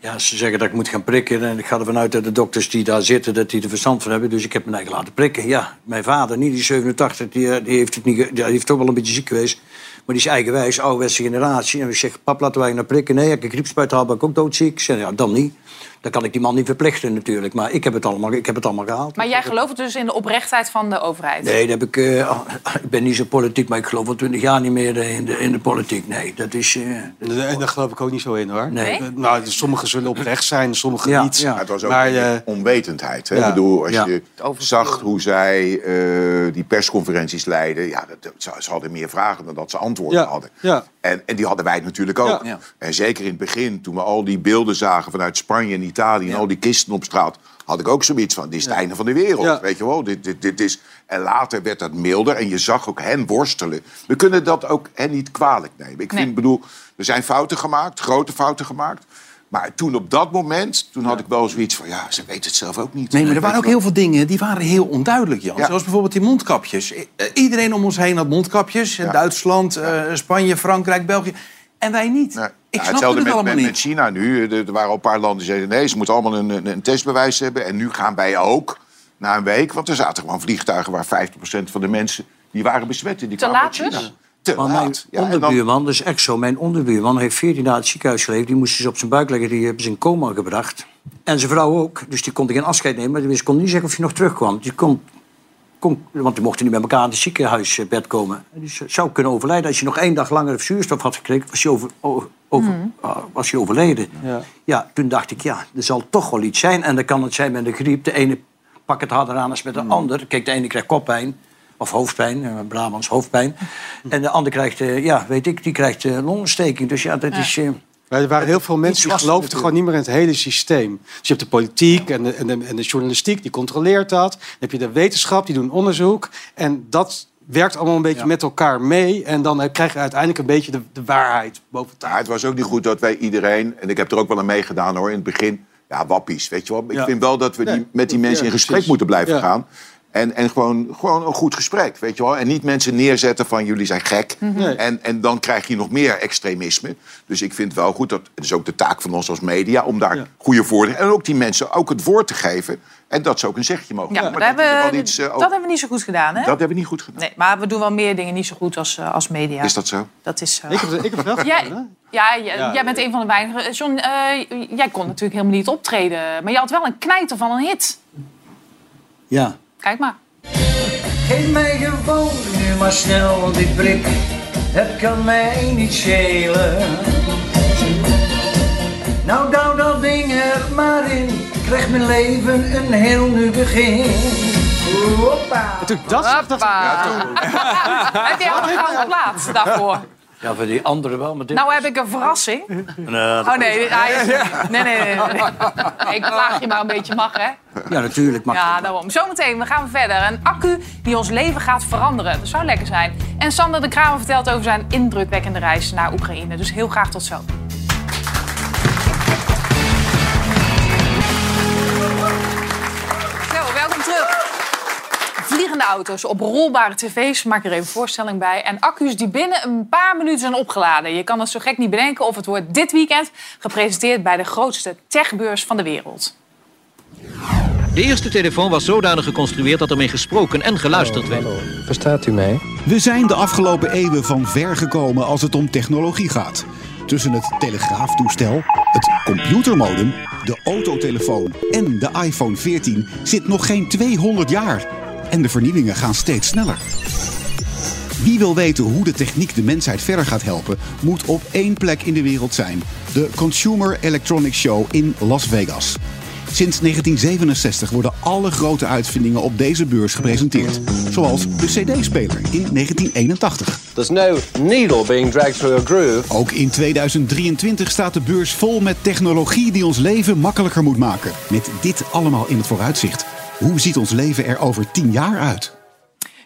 Ja, ze zeggen dat ik moet gaan prikken. En ik ga ervan uit dat de dokters die daar zitten, dat die er verstand van hebben. Dus ik heb me eigen laten prikken. Ja, mijn vader, niet die 87, die, eh, die heeft, het niet, ge- die heeft toch wel een beetje ziek geweest. Maar die is eigenwijs, ouderwetse generatie. En ik zeg, pap, laten wij naar prikken. Nee, ik heb een griepspuit gehad, ben ik ook doodziek. Ik zeg, ja, dan niet. Dan kan ik die man niet verplichten natuurlijk. Maar ik heb het allemaal, ik heb het allemaal gehaald. Maar jij gelooft dus in de oprechtheid van de overheid? Nee, dat heb ik, eh, <laughs> ik ben niet zo politiek, maar ik geloof al twintig jaar niet meer eh, in de, in de politiek. Nee, dat is... eh, En daar geloof ik ook niet zo in hoor. Nee? Nou, sommigen zullen oprecht zijn, sommigen Ja, niet. ja. Maar het was ook Maar, eh, onwetendheid. Hè? ja. Ik bedoel, als Ja. je zag hoe zij eh, die persconferenties leidden... Ja, dat, ze, ze hadden meer vragen dan dat ze antwoorden Ja, hadden. ja. En, en die hadden wij natuurlijk ook. Ja. En zeker in het begin, toen we al die beelden zagen vanuit Spanje en Italië... en al die kisten op straat, had ik ook zoiets van... dit is het einde van de wereld, weet je wel. Dit, dit, dit is... En later werd dat milder en je zag ook hen worstelen. We kunnen dat ook hen niet kwalijk nemen. Ik Nee. vind, bedoel, er zijn fouten gemaakt, grote fouten gemaakt... Maar toen op dat moment, toen had ik wel zoiets van... ja, ze weten het zelf ook niet. Nee, maar er waren ook heel veel dingen die waren heel onduidelijk, Jan. Ja. Zoals bijvoorbeeld die mondkapjes. Eh, Iedereen om ons heen had mondkapjes. Duitsland, eh, Spanje, Frankrijk, België. En wij niet. Ja. Ik Ja, snap hetzelfde het met, allemaal met, niet. met China nu. Er, waren al een paar landen die zeiden... nee, ze moeten allemaal een, een, een testbewijs hebben. En nu gaan wij ook, na een week... want er zaten gewoon vliegtuigen waar 50% van de mensen... die waren besmet. Die Te kwamen laat dus? Te Maar mijn. Ja, dan- onderbuurman, dat is echt zo, mijn onderbuurman heeft 14 dagen in het ziekenhuis gelegen. Die moesten ze op zijn buik leggen, die hebben ze in coma gebracht. En zijn vrouw ook, dus die kon geen afscheid nemen. Maar die kon niet zeggen of hij nog terugkwam. Die kon, kon, want die mochten niet met elkaar in het ziekenhuisbed komen. En die zou kunnen overlijden. Als je nog één dag langer zuurstof had gekregen, was je, over, over, ah, was je overleden. Ja. Ja, toen dacht ik, ja, er zal toch wel iets zijn. En dan kan het zijn met de griep. De ene pakt het harder aan als met de ander. Kijk, de ene krijgt koppijn. Of hoofdpijn, eh, Brabants hoofdpijn. En de ander krijgt, eh, ja, weet ik, die krijgt eh, longontsteking. Dus ja, dat is... eh, Maar er waren heel veel mensen die geloofden gewoon niet meer in het hele systeem. Dus je hebt de politiek en de, en de, en de journalistiek, die controleert dat. Dan heb je de wetenschap, die doen onderzoek. En dat werkt allemaal een beetje met elkaar mee. En dan krijg je uiteindelijk een beetje de, de waarheid boven Ja, het was ook niet goed dat wij iedereen... en ik heb er ook wel aan meegedaan hoor, in het begin... ja, wappies, weet je wel. Ik Ja. vind wel dat we die, met die mensen in gesprek moeten blijven Ja. gaan. En, en gewoon, gewoon een goed gesprek, weet je wel. En niet mensen neerzetten van jullie zijn gek. Nee. En, en dan krijg je nog meer extremisme. Dus ik vind wel goed, dat, het is ook de taak van ons als media... om daar goede voordelen... en ook die mensen ook het woord te geven... en dat ze ook een zegje mogen Ja, maar Maar dat, hebben, wel iets, eh, dat ook- hebben we niet zo goed gedaan, hè? dat hebben we niet goed gedaan. Nee, maar we doen wel meer dingen niet zo goed als, eh, als media. Is dat zo? Dat is... eh, Ik heb, ik heb het wel <laughs> Jij, gedaan, hè? ja, jij, Ja. jij bent een van de weinigen. John, eh, jij kon natuurlijk helemaal niet optreden. Maar je had wel een knijter van een hit. ja. Kijk maar. Geef mij gewoon nu maar snel die prik, het kan mij niet schelen. Nou, douw dat ding er maar in, krijgt mijn leven een heel nieuw begin. Hoppa. Dat zag, dacht ik, Heb jij al een gouden plaat daarvoor? Ja, voor die anderen wel, maar dit... Nou heb ik een verrassing. Nee, Oh nee, dit- hij is- nee, nee, nee, nee, nee. Ik plaag je maar een beetje, mag hè? Ja, natuurlijk. Mag Ja, daarom. Zometeen, we gaan verder. Een accu die ons leven gaat veranderen. Dat zou lekker zijn. En Sander de Kramer vertelt over zijn indrukwekkende reis naar Oekraïne. Dus heel graag tot. Zo, auto's, op rolbare tv's, maak er even een voorstelling bij. En accu's die binnen een paar minuten zijn opgeladen. Je kan het zo gek niet bedenken of het wordt dit weekend gepresenteerd bij de grootste techbeurs van de wereld. De eerste telefoon was zodanig geconstrueerd dat ermee gesproken en geluisterd werd. Verstaat u mij? We zijn de afgelopen eeuwen van ver gekomen als het om technologie gaat. Tussen het telegraaftoestel, het computermodem, de autotelefoon en de iPhone 14 zit nog geen 200 jaar. En de vernieuwingen gaan steeds sneller. Wie wil weten hoe de techniek de mensheid verder gaat helpen, moet op één plek in de wereld zijn: de Consumer Electronics Show in Las Vegas. Sinds 1967 worden alle grote uitvindingen op deze beurs gepresenteerd. Zoals de CD-speler in 1981. There's no needle being dragged through a groove. Ook in 2023 staat de beurs vol met technologie die ons leven makkelijker moet maken. Met dit allemaal in het vooruitzicht. Hoe ziet ons leven er over 10 jaar uit?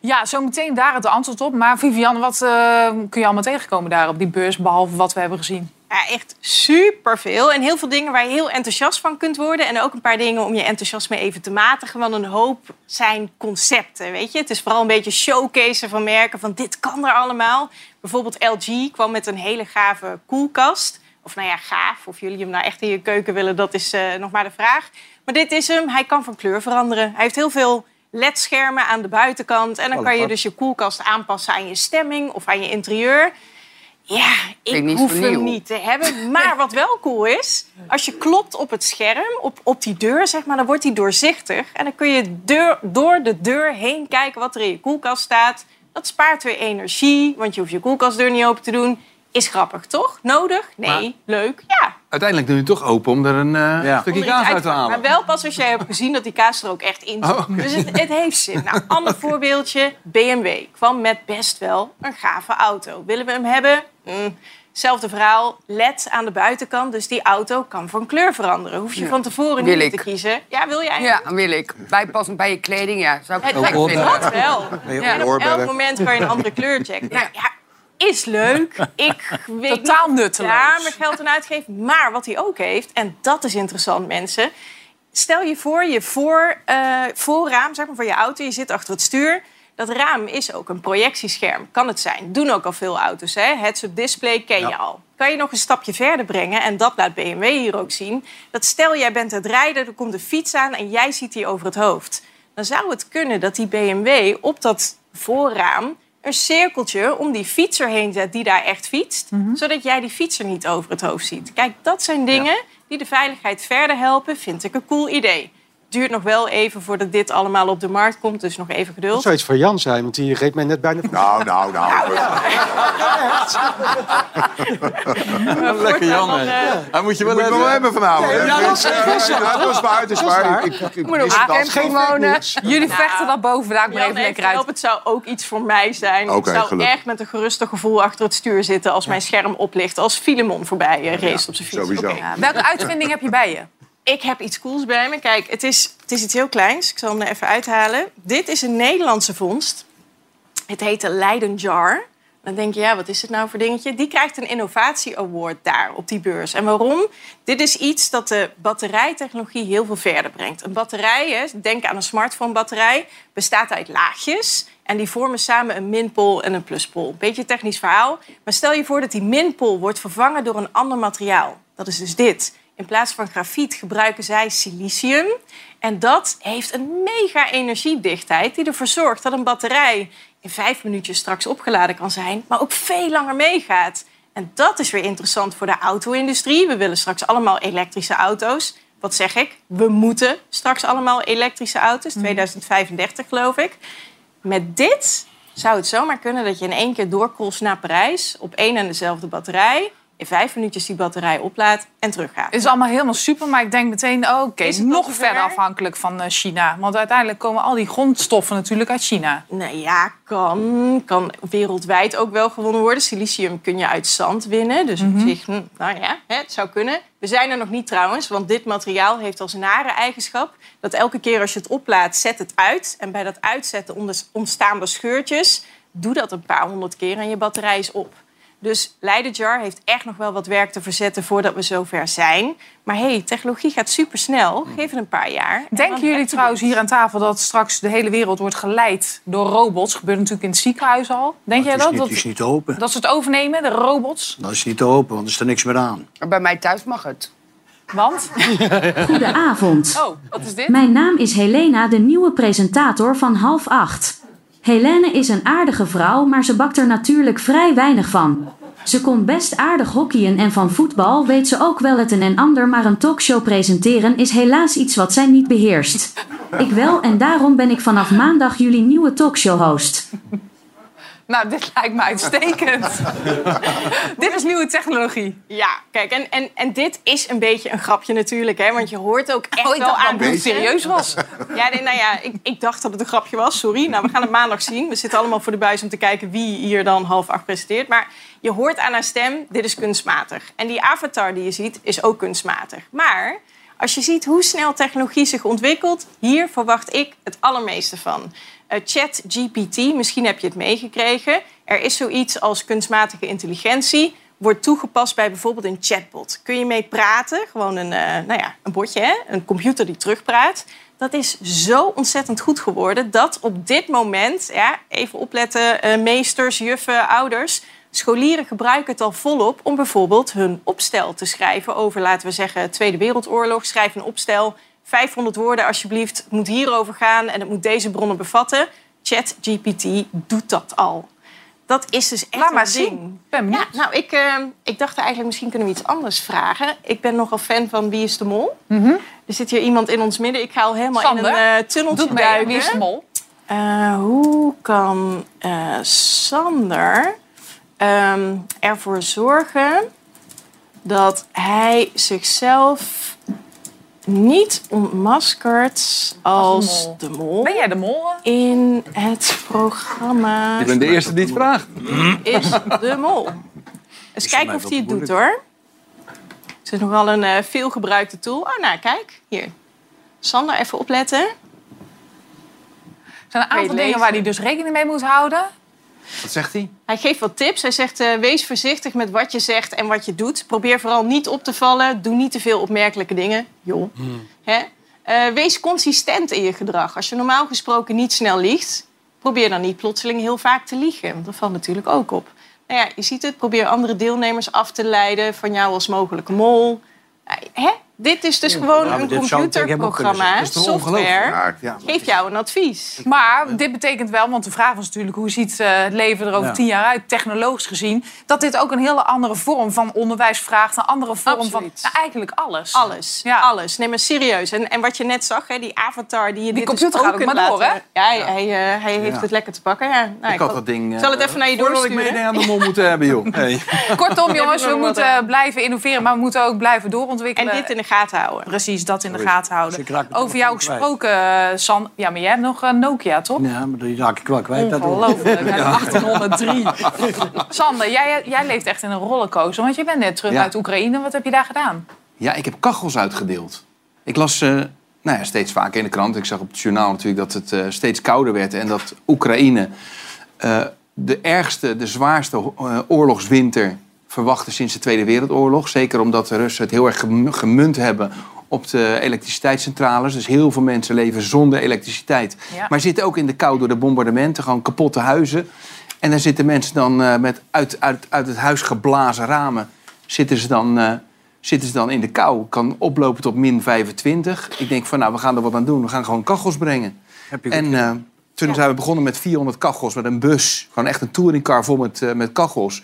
Ja, zometeen daar het antwoord op. Maar Vivian, wat eh, kun je allemaal tegenkomen daar op die beurs, behalve wat we hebben gezien? Ja, echt superveel. En heel veel dingen waar je heel enthousiast van kunt worden. En ook een paar dingen om je enthousiasme even te matigen. Want een hoop zijn concepten, weet je. Het is vooral een beetje showcase van merken van dit kan er allemaal. Bijvoorbeeld LG kwam met een hele gave koelkast. Of nou ja, gaaf. Of jullie hem nou echt in je keuken willen, dat is eh, nog maar de vraag. Maar dit is hem. Hij kan van kleur veranderen. Hij heeft heel veel LED-schermen aan de buitenkant. En dan Oh, kan je dus je koelkast aanpassen aan je stemming of aan je interieur. Ja, ik hoef hem niet te hebben. Maar wat wel cool is, als je klopt op het scherm, op, op die deur, zeg maar, dan wordt die doorzichtig. En dan kun je deur, door de deur heen kijken wat er in je koelkast staat. Dat spaart weer energie, want je hoeft je koelkastdeur niet open te doen. Is grappig, toch? Nodig? Nee. Leuk? Ja. Uiteindelijk doe je het toch open om er een eh, stukje kaas uit te halen. Maar wel pas als jij hebt gezien dat die kaas er ook echt in zit. Oh. Dus het, het heeft zin. Nou, <laughs> ander voorbeeldje. BMW kwam met best wel een gave auto. Willen we hem hebben? Mm. Zelfde verhaal. LED aan de buitenkant. Dus die auto kan van kleur veranderen. Hoef je Ja. van tevoren Wil niet ik. te kiezen. Ja, wil jij? Ja, wil ik. Bijpassend bij je kleding, ja. Zou ik Het het vinden. dat wel. Ja, en op elk moment kan je een andere kleur checken. Nou, ja, is leuk. <laughs> Ik weet Totaal niet nutteloos. Daar mijn geld aan uitgeven. Maar wat hij ook heeft, en dat is interessant, mensen. Stel je voor, je voor, eh, voorraam zeg maar, van je auto, je zit achter het stuur. Dat raam is ook een projectiescherm, kan het zijn. Doen ook al veel auto's, hè? Heads-up display ken je al. Kan je nog een stapje verder brengen, en dat laat BMW hier ook zien... dat stel jij bent aan het rijden, er komt een fiets aan en jij ziet die over het hoofd. Dan zou het kunnen dat die BMW op dat voorraam een cirkeltje om die fietser heen zet die daar echt fietst. Zodat jij die fietser niet over het hoofd ziet. Kijk, dat zijn dingen die de veiligheid verder helpen. Vind ik een cool idee. Duurt nog wel even voordat dit allemaal op de markt komt. Dus nog even Dat geduld. zou iets voor Jan zijn, want die reed mij net bijna... Nou, nou, nou. <laughs> Lekker Jan, hè. Hij moet je wel Moet ik hebben. wel hebben vanavond. Ja, dat is- Ja, dat is ja, waar, dat het is Dat waar. Ik- ik- ik Moet op dat. Geen wonen. Jullie vechten dat boven, daar maar Jan even lekker uit. het zou ook iets voor mij zijn. Oké, ik zou echt met een gerustig gevoel achter het stuur zitten... als mijn scherm oplicht. Als Filemon voorbij eh, race op zijn fiets. Sowieso. Oké. Ja, welke uitvinding heb je bij je? Ik heb iets cools bij me. Kijk, het is, het is iets heel kleins. Ik zal hem er even uithalen. Dit is een Nederlandse vondst. Het heet de Leiden Jar. Dan denk je, ja, wat is het nou voor dingetje? Die krijgt een innovatie award daar op die beurs. En waarom? Dit is iets dat de batterijtechnologie heel veel verder brengt. Een batterij, denk aan een smartphone-batterij, bestaat uit laagjes. En die vormen samen een minpool en een pluspol. Beetje technisch verhaal. Maar stel je voor dat die minpool wordt vervangen door een ander materiaal. Dat is dus dit. In plaats van grafiet gebruiken zij silicium. En dat heeft een mega energiedichtheid die ervoor zorgt dat een batterij in vijf minuutjes straks opgeladen kan zijn, maar ook veel langer meegaat. En dat is weer interessant voor de auto-industrie. We willen straks allemaal elektrische auto's. Wat zeg ik? We moeten straks allemaal elektrische auto's. 2035 geloof ik. Met dit zou het zomaar kunnen dat je in één keer doorkrost naar Parijs op één en dezelfde batterij. In vijf minuutjes die batterij oplaadt en teruggaat. Het is allemaal helemaal super, maar ik denk meteen, oh, oké, Is het nog verder afhankelijk van eh, China. Want uiteindelijk komen al die grondstoffen natuurlijk uit China. Nou ja, kan, kan wereldwijd ook wel gewonnen worden. Silicium kun je uit zand winnen. Dus op zich, hm, nou ja, het zou kunnen. We zijn er nog niet trouwens, want dit materiaal heeft als nare eigenschap... dat elke keer als je het oplaadt, zet het uit. En bij dat uitzetten ontstaan er scheurtjes. Doe dat een paar honderd keer en je batterij is op. Dus Leidejar heeft echt nog wel wat werk te verzetten voordat we zover zijn. Maar hey, technologie gaat supersnel. Geef het een paar jaar. Denken jullie trouwens hier aan tafel dat straks de hele wereld wordt geleid door robots? Gebeurt natuurlijk in het ziekenhuis al. Denk jij is, dat? niet, Dat, is niet te open. dat ze het overnemen, de robots? Dat is niet te open, want er staat niks meer aan. Bij mij thuis mag het. Want? <laughs> Goedenavond. Oh, wat is dit? Mijn naam is Helena, de nieuwe presentator van half acht. Helene is een aardige vrouw, maar ze bakt er natuurlijk vrij weinig van. Ze kon best aardig hockeyen en van voetbal weet ze ook wel het een en ander, maar een talkshow presenteren is helaas iets wat zij niet beheerst. Ik wel en daarom ben ik vanaf maandag jullie nieuwe talkshow-host. Nou, dit lijkt me uitstekend. <laughs> dit is nieuwe technologie. Ja, kijk, en, en, en dit is een beetje een grapje natuurlijk, hè? Want je hoort ook echt Oh, ik wel aan het mensen- serieus was. <laughs> Ja, nee, nou ja, ik, ik dacht dat het een grapje was, sorry. Nou, we gaan het maandag zien. We zitten allemaal voor de buis om te kijken wie hier dan half acht presenteert. Maar je hoort aan haar stem, dit is kunstmatig. En die avatar die je ziet, is ook kunstmatig. Maar als je ziet hoe snel technologie zich ontwikkelt, hier verwacht ik het allermeeste van. Eh, ChatGPT, misschien heb je het meegekregen. Er is zoiets als kunstmatige intelligentie. Wordt toegepast bij bijvoorbeeld een chatbot. Kun je mee praten? Gewoon een, eh, nou ja, een botje, hè? een computer die terugpraat. Dat is zo ontzettend goed geworden dat op dit moment, ja, even opletten, eh, meesters, juffen, ouders. Scholieren gebruiken het al volop om bijvoorbeeld hun opstel te schrijven over, laten we zeggen, Tweede Wereldoorlog. Schrijf een opstel, 500 woorden alsjeblieft. Het moet hierover gaan en het moet deze bronnen bevatten. ChatGPT doet dat al. dat is dus echt Laat een maar ding. zien. Ben. Ja, nou, ik, eh, ik dacht eigenlijk, misschien kunnen we iets anders vragen. Ik ben nogal fan van Wie is de Mol? Er zit hier iemand in ons midden. Ik ga al helemaal Sander, in een uh, tunneltje. Wie is de Mol? Eh, hoe kan Sander ehm, ervoor zorgen dat hij zichzelf niet ontmaskert als mol. de mol? Ben jij de mol? In het programma Ik ben de eerste die het vraagt. is de mol. Eens kijken of hij het doet hoor. Het is nogal een eh, veelgebruikte tool. Oh, nou kijk, hier. Sander, even opletten. Er zijn een aantal dingen waar hij dus rekening mee moet houden. Wat zegt hij? Hij geeft wat tips. Hij zegt, eh, wees voorzichtig met wat je zegt en wat je doet. Probeer vooral niet op te vallen. Doe niet te veel opmerkelijke dingen. Joh. Hè? Eh, wees consistent in je gedrag. Als je normaal gesproken niet snel liegt... probeer dan niet plotseling heel vaak te liegen. Want dat valt natuurlijk ook op. Nou ja, je ziet het. Probeer andere deelnemers af te leiden van jou als mogelijke mol. Eh, hè? Dit is dus gewoon een computerprogramma. Software. Geeft jou een advies. Maar dit betekent wel, want de vraag was natuurlijk... hoe ziet eh, het leven er over Ja. tien jaar uit, technologisch gezien... dat dit ook een hele andere vorm van onderwijs vraagt. Een andere vorm van nou, eigenlijk alles. Alles, alles. Nee, maar serieus. En, en wat je net zag, hè, die avatar die je dit computer dus gaat ook maar door, hè? Ja, hij, hij, eh, hij heeft Ja. het lekker te pakken. Ja. Nou, ik had dat ding... Ik zal het eh, even naar je voordat ik doorsturen. mee aan de mol moeten hebben, joh. <laughs> Hey. Kortom, jongens, we moeten blijven innoveren... maar we moeten ook blijven doorontwikkelen. En dit in de gaten houden. Precies, dat in de gaten houden. Over jou gesproken, eh, San... Ja, maar jij hebt nog een Nokia, toch? Ja, maar die raak ik wel kwijt. Ongelooflijk, Ja. <laughs> 1803. <laughs> Sander, jij, jij leeft echt in een rollercoaster. Want je bent net terug Ja. uit Oekraïne. Wat heb je daar gedaan? Ja, ik heb kachels uitgedeeld. Ik las eh, nou ja, steeds vaker in de krant. Ik zag op het journaal natuurlijk dat het eh, steeds kouder werd. En dat Oekraïne eh, de ergste, de zwaarste eh, oorlogswinter verwachtte sinds de Tweede Wereldoorlog. Zeker omdat de Russen het heel erg gem- gemunt hebben op de elektriciteitscentrales. Dus heel veel mensen leven zonder elektriciteit. Ja. Maar zitten ook in de kou door de bombardementen. Gewoon kapotte huizen. En daar zitten mensen dan eh, met uit, uit, uit het huis geblazen ramen... zitten ze dan... eh, zitten ze dan in de kou. Kan oplopen tot min 25. Ik denk van, nou, we gaan er wat aan doen. We gaan gewoon kachels brengen. en eh, toen zijn we begonnen met 400 kachels, met een bus. Gewoon echt een touringcar vol met, met kachels.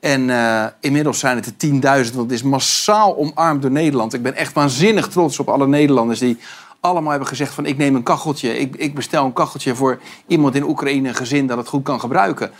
En eh, inmiddels zijn het er 10.000, want het is massaal omarmd door Nederland. Ik ben echt waanzinnig trots op alle Nederlanders die allemaal hebben gezegd van... ik neem een kacheltje, ik, ik bestel een kacheltje voor iemand in Oekraïne, een gezin dat het goed kan gebruiken.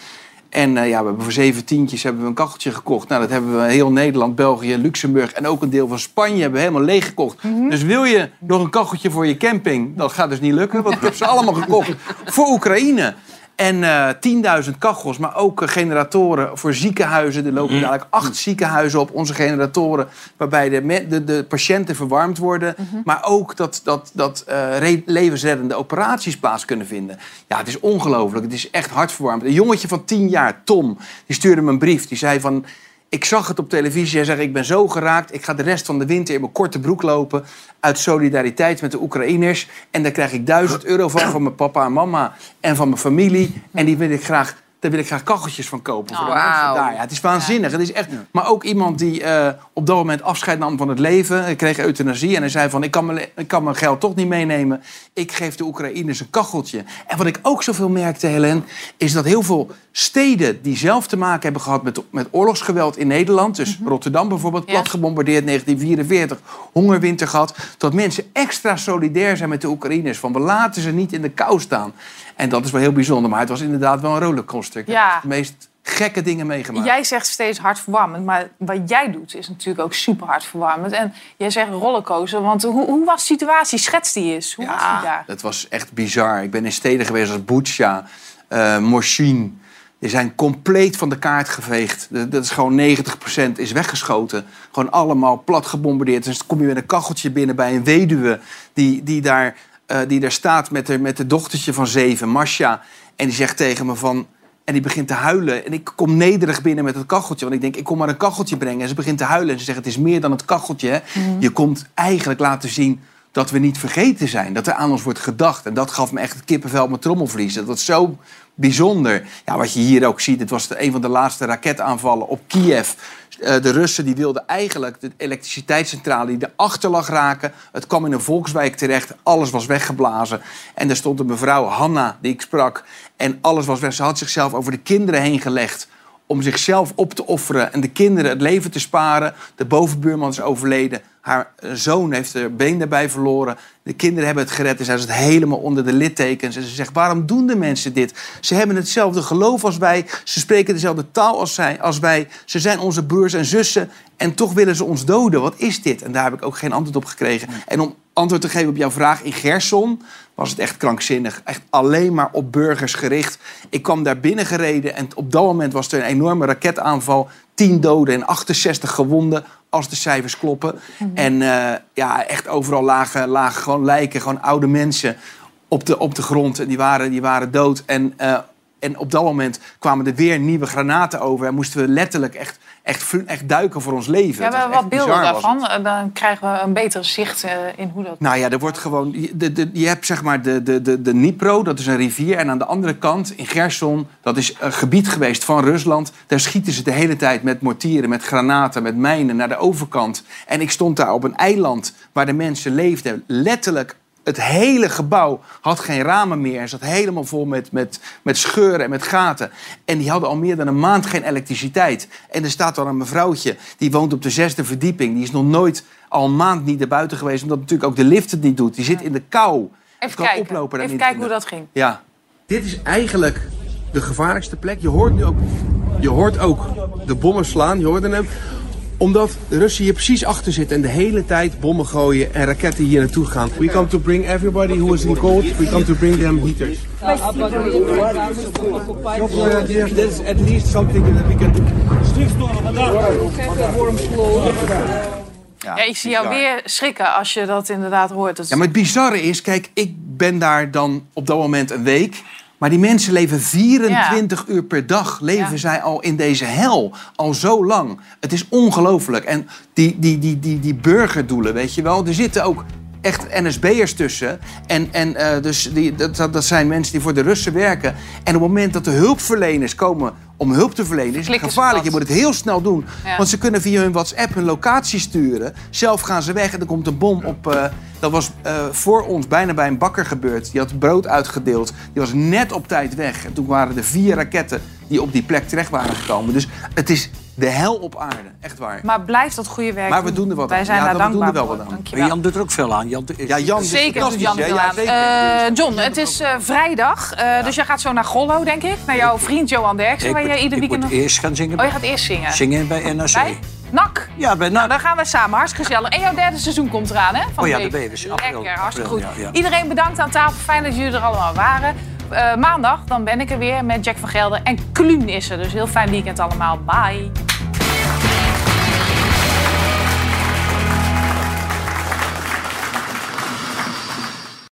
En eh, ja, we hebben voor zeven tientjes hebben we een kacheltje gekocht. Nou, dat hebben we heel Nederland, België, Luxemburg en ook een deel van Spanje hebben we helemaal leeg gekocht. Dus wil je nog een kacheltje voor je camping? Dat gaat dus niet lukken, want ik heb ze allemaal gekocht <laughs> voor Oekraïne. En eh 10.000 kachels, maar ook eh, generatoren voor ziekenhuizen. Er lopen dadelijk acht ziekenhuizen op, onze generatoren... waarbij de, de, de patiënten verwarmd worden. Maar ook dat, dat, dat re- levensreddende operaties plaats kunnen vinden. Ja, het is ongelooflijk. Het is echt hartverwarmend. Een jongetje van 10 jaar, Tom, die stuurde me een brief. Die zei van... Ik zag het op televisie. Hij zei, ik ben zo geraakt. Ik ga de rest van de winter in mijn korte broek lopen. Uit solidariteit met de Oekraïners. En daar krijg ik 1000 euro van, van mijn papa en mama. En van mijn familie. En die wil ik graag, daar wil ik graag kacheltjes van kopen. Voor de Oh, mensen wauw. daar. Ja, het is waanzinnig. Het is echt, maar ook iemand die eh, op dat moment afscheid nam van het leven. Hij kreeg euthanasie. En hij zei van, ik kan, mijn, ik kan mijn geld toch niet meenemen. Ik geef de Oekraïners een kacheltje. En wat ik ook zoveel merkte, Helen... is dat heel veel steden die zelf te maken hebben gehad met, met oorlogsgeweld in Nederland... dus Rotterdam bijvoorbeeld, plat gebombardeerd 1944... hongerwinter gehad... dat mensen extra solidair zijn met de Oekraïners. Van we laten ze niet in de kou staan. En dat is wel heel bijzonder. Maar het was inderdaad wel een rollercoaster. Ik heb Ja. de meest gekke dingen meegemaakt. Jij zegt steeds hartverwarmend, maar wat jij doet is natuurlijk ook super hartverwarmend. En jij zegt rollercoaster, want hoe, hoe was de situatie? Schets die eens. Hoe was die daar? Het was echt bizar. Ik ben in steden geweest als Butsja, eh Morshin. Die zijn compleet van de kaart geveegd. Dat dat is gewoon 90% is weggeschoten. Gewoon allemaal plat gebombardeerd. Dus dan kom je met een kacheltje binnen bij een weduwe... die, die, daar, eh, die daar staat met de, met de dochtertje van zeven, Masha. En die zegt tegen me van... En die begint te huilen. En ik kom nederig binnen met het kacheltje. Want ik denk, ik kom maar een kacheltje brengen. En ze begint te huilen. En ze zegt, het is meer dan het kacheltje. Mhm. Je komt eigenlijk laten zien dat we niet vergeten zijn. Dat er aan ons wordt gedacht. En dat gaf me echt het kippenvel op mijn trommelvlies. Dat was zo bijzonder. Ja, wat je hier ook ziet, het was een van de laatste raketaanvallen op Kiev. Eh, de Russen die wilden eigenlijk de elektriciteitscentrale die erachter lag raken. Het kwam in een volkswijk terecht, alles was weggeblazen. En er stond een mevrouw, Hanna, die ik sprak. En alles was weg. Ze had zichzelf over de kinderen heen gelegd om zichzelf op te offeren en de kinderen het leven te sparen. De bovenbuurman is overleden. Haar eh, zoon heeft er been daarbij verloren. De kinderen hebben het gered en zij zit helemaal onder de littekens. En ze zegt, waarom doen de mensen dit? Ze hebben hetzelfde geloof als wij. Ze spreken dezelfde taal als, zij, als wij. Ze zijn onze broers en zussen. En toch willen ze ons doden. Wat is dit? En daar heb ik ook geen antwoord op gekregen. En om antwoord te geven op jouw vraag, in Gerson was het echt krankzinnig. Echt alleen maar op burgers gericht. Ik kwam daar binnen gereden en op dat moment was er een enorme raketaanval. 10 doden en 68 gewonden, als de cijfers kloppen. En eh, ja, echt overal lagen, lagen gewoon lijken, gewoon oude mensen op de, op de grond. En die waren, die waren dood. En, eh, en op dat moment kwamen er weer nieuwe granaten over. En moesten we letterlijk echt, echt, echt duiken voor ons leven. Ja, we echt wat beelden daarvan. Eh, Dan krijgen we een beter zicht eh, in hoe dat... Nou ja, er wordt gewoon. Je, de, de, je hebt zeg maar de, de, de, de Dnipro, dat is een rivier. En aan de andere kant, in Gerson, dat is een gebied geweest van Rusland. Daar schieten ze de hele tijd met mortieren, met granaten, met mijnen naar de overkant. En ik stond daar op een eiland waar de mensen leefden. Letterlijk. Het hele gebouw had geen ramen meer. Het zat helemaal vol met, met, met scheuren en met gaten. En die hadden al meer dan een maand geen elektriciteit. En er staat dan een mevrouwtje, die woont op de zesde verdieping. Die is nog nooit al een maand niet naar buiten geweest. Omdat natuurlijk ook de lift het niet doet. Die zit in de kou. Even kan kijken, oplopen daar Even kijken hoe dat ging. Ja. Dit is eigenlijk de gevaarlijkste plek. Je hoort nu ook, je hoort ook de bommen slaan. Je hoorde hem. Omdat de Russen hier precies achter zitten en de hele tijd bommen gooien en raketten hier naartoe gaan. We come to bring everybody who is in cold, we come to bring them heaters. There's at least something that we can do. Ja, ik zie jou weer schrikken als je dat inderdaad hoort. Ja, maar het bizarre is, kijk, ik ben daar dan op dat moment een week. Maar die mensen leven 24 uur per dag. Leven Ja. zij al in deze hel. Al zo lang. Het is ongelooflijk. En die, die, die, die, die burgerdoelen, weet je wel. Er zitten ook echt NSB'ers tussen. En, en eh, dus die, dat, dat zijn mensen die voor de Russen werken. En op het moment dat de hulpverleners komen om hulp te verlenen... is het gevaarlijk. Je moet het heel snel doen. Ja. Want ze kunnen via hun WhatsApp hun locatie sturen. Zelf gaan ze weg en er komt een bom op. eh, dat was eh, voor ons bijna bij een bakker gebeurd. Die had brood uitgedeeld. Die was net op tijd weg. En toen waren er vier raketten die op die plek terecht waren gekomen. Dus het is de hel op aarde. Echt waar. Maar blijf dat goede werk Maar we doen er wat Wij aan. zijn Ja, daar we doen er wel voor. wat aan. Dankjewel. Jan doet er ook veel aan. Jan, Ja, Jan is Zeker doet Jan er veel aan. Eh, John, het is eh, vrijdag, eh, dus jij gaat zo naar Gollo, denk ik. Naar jouw vriend Johan Derksen, Ik waar jij ieder ik weekend... moet eerst gaan zingen. Oh, je gaat eerst zingen? Zingen bij NAC. Bij? NAC? Ja, bij NAC. Nou, dan gaan we samen. Hartstikke gezellig. En jouw derde seizoen komt eraan, hè? Van Oh ja, de. April. Lekker, hartstikke goed. ja, ja. Iedereen bedankt aan tafel. Fijn dat jullie er allemaal waren. Eh, maandag, dan ben ik er weer met Jack van Gelder. En Kluun is er, dus heel fijn weekend allemaal. Bye.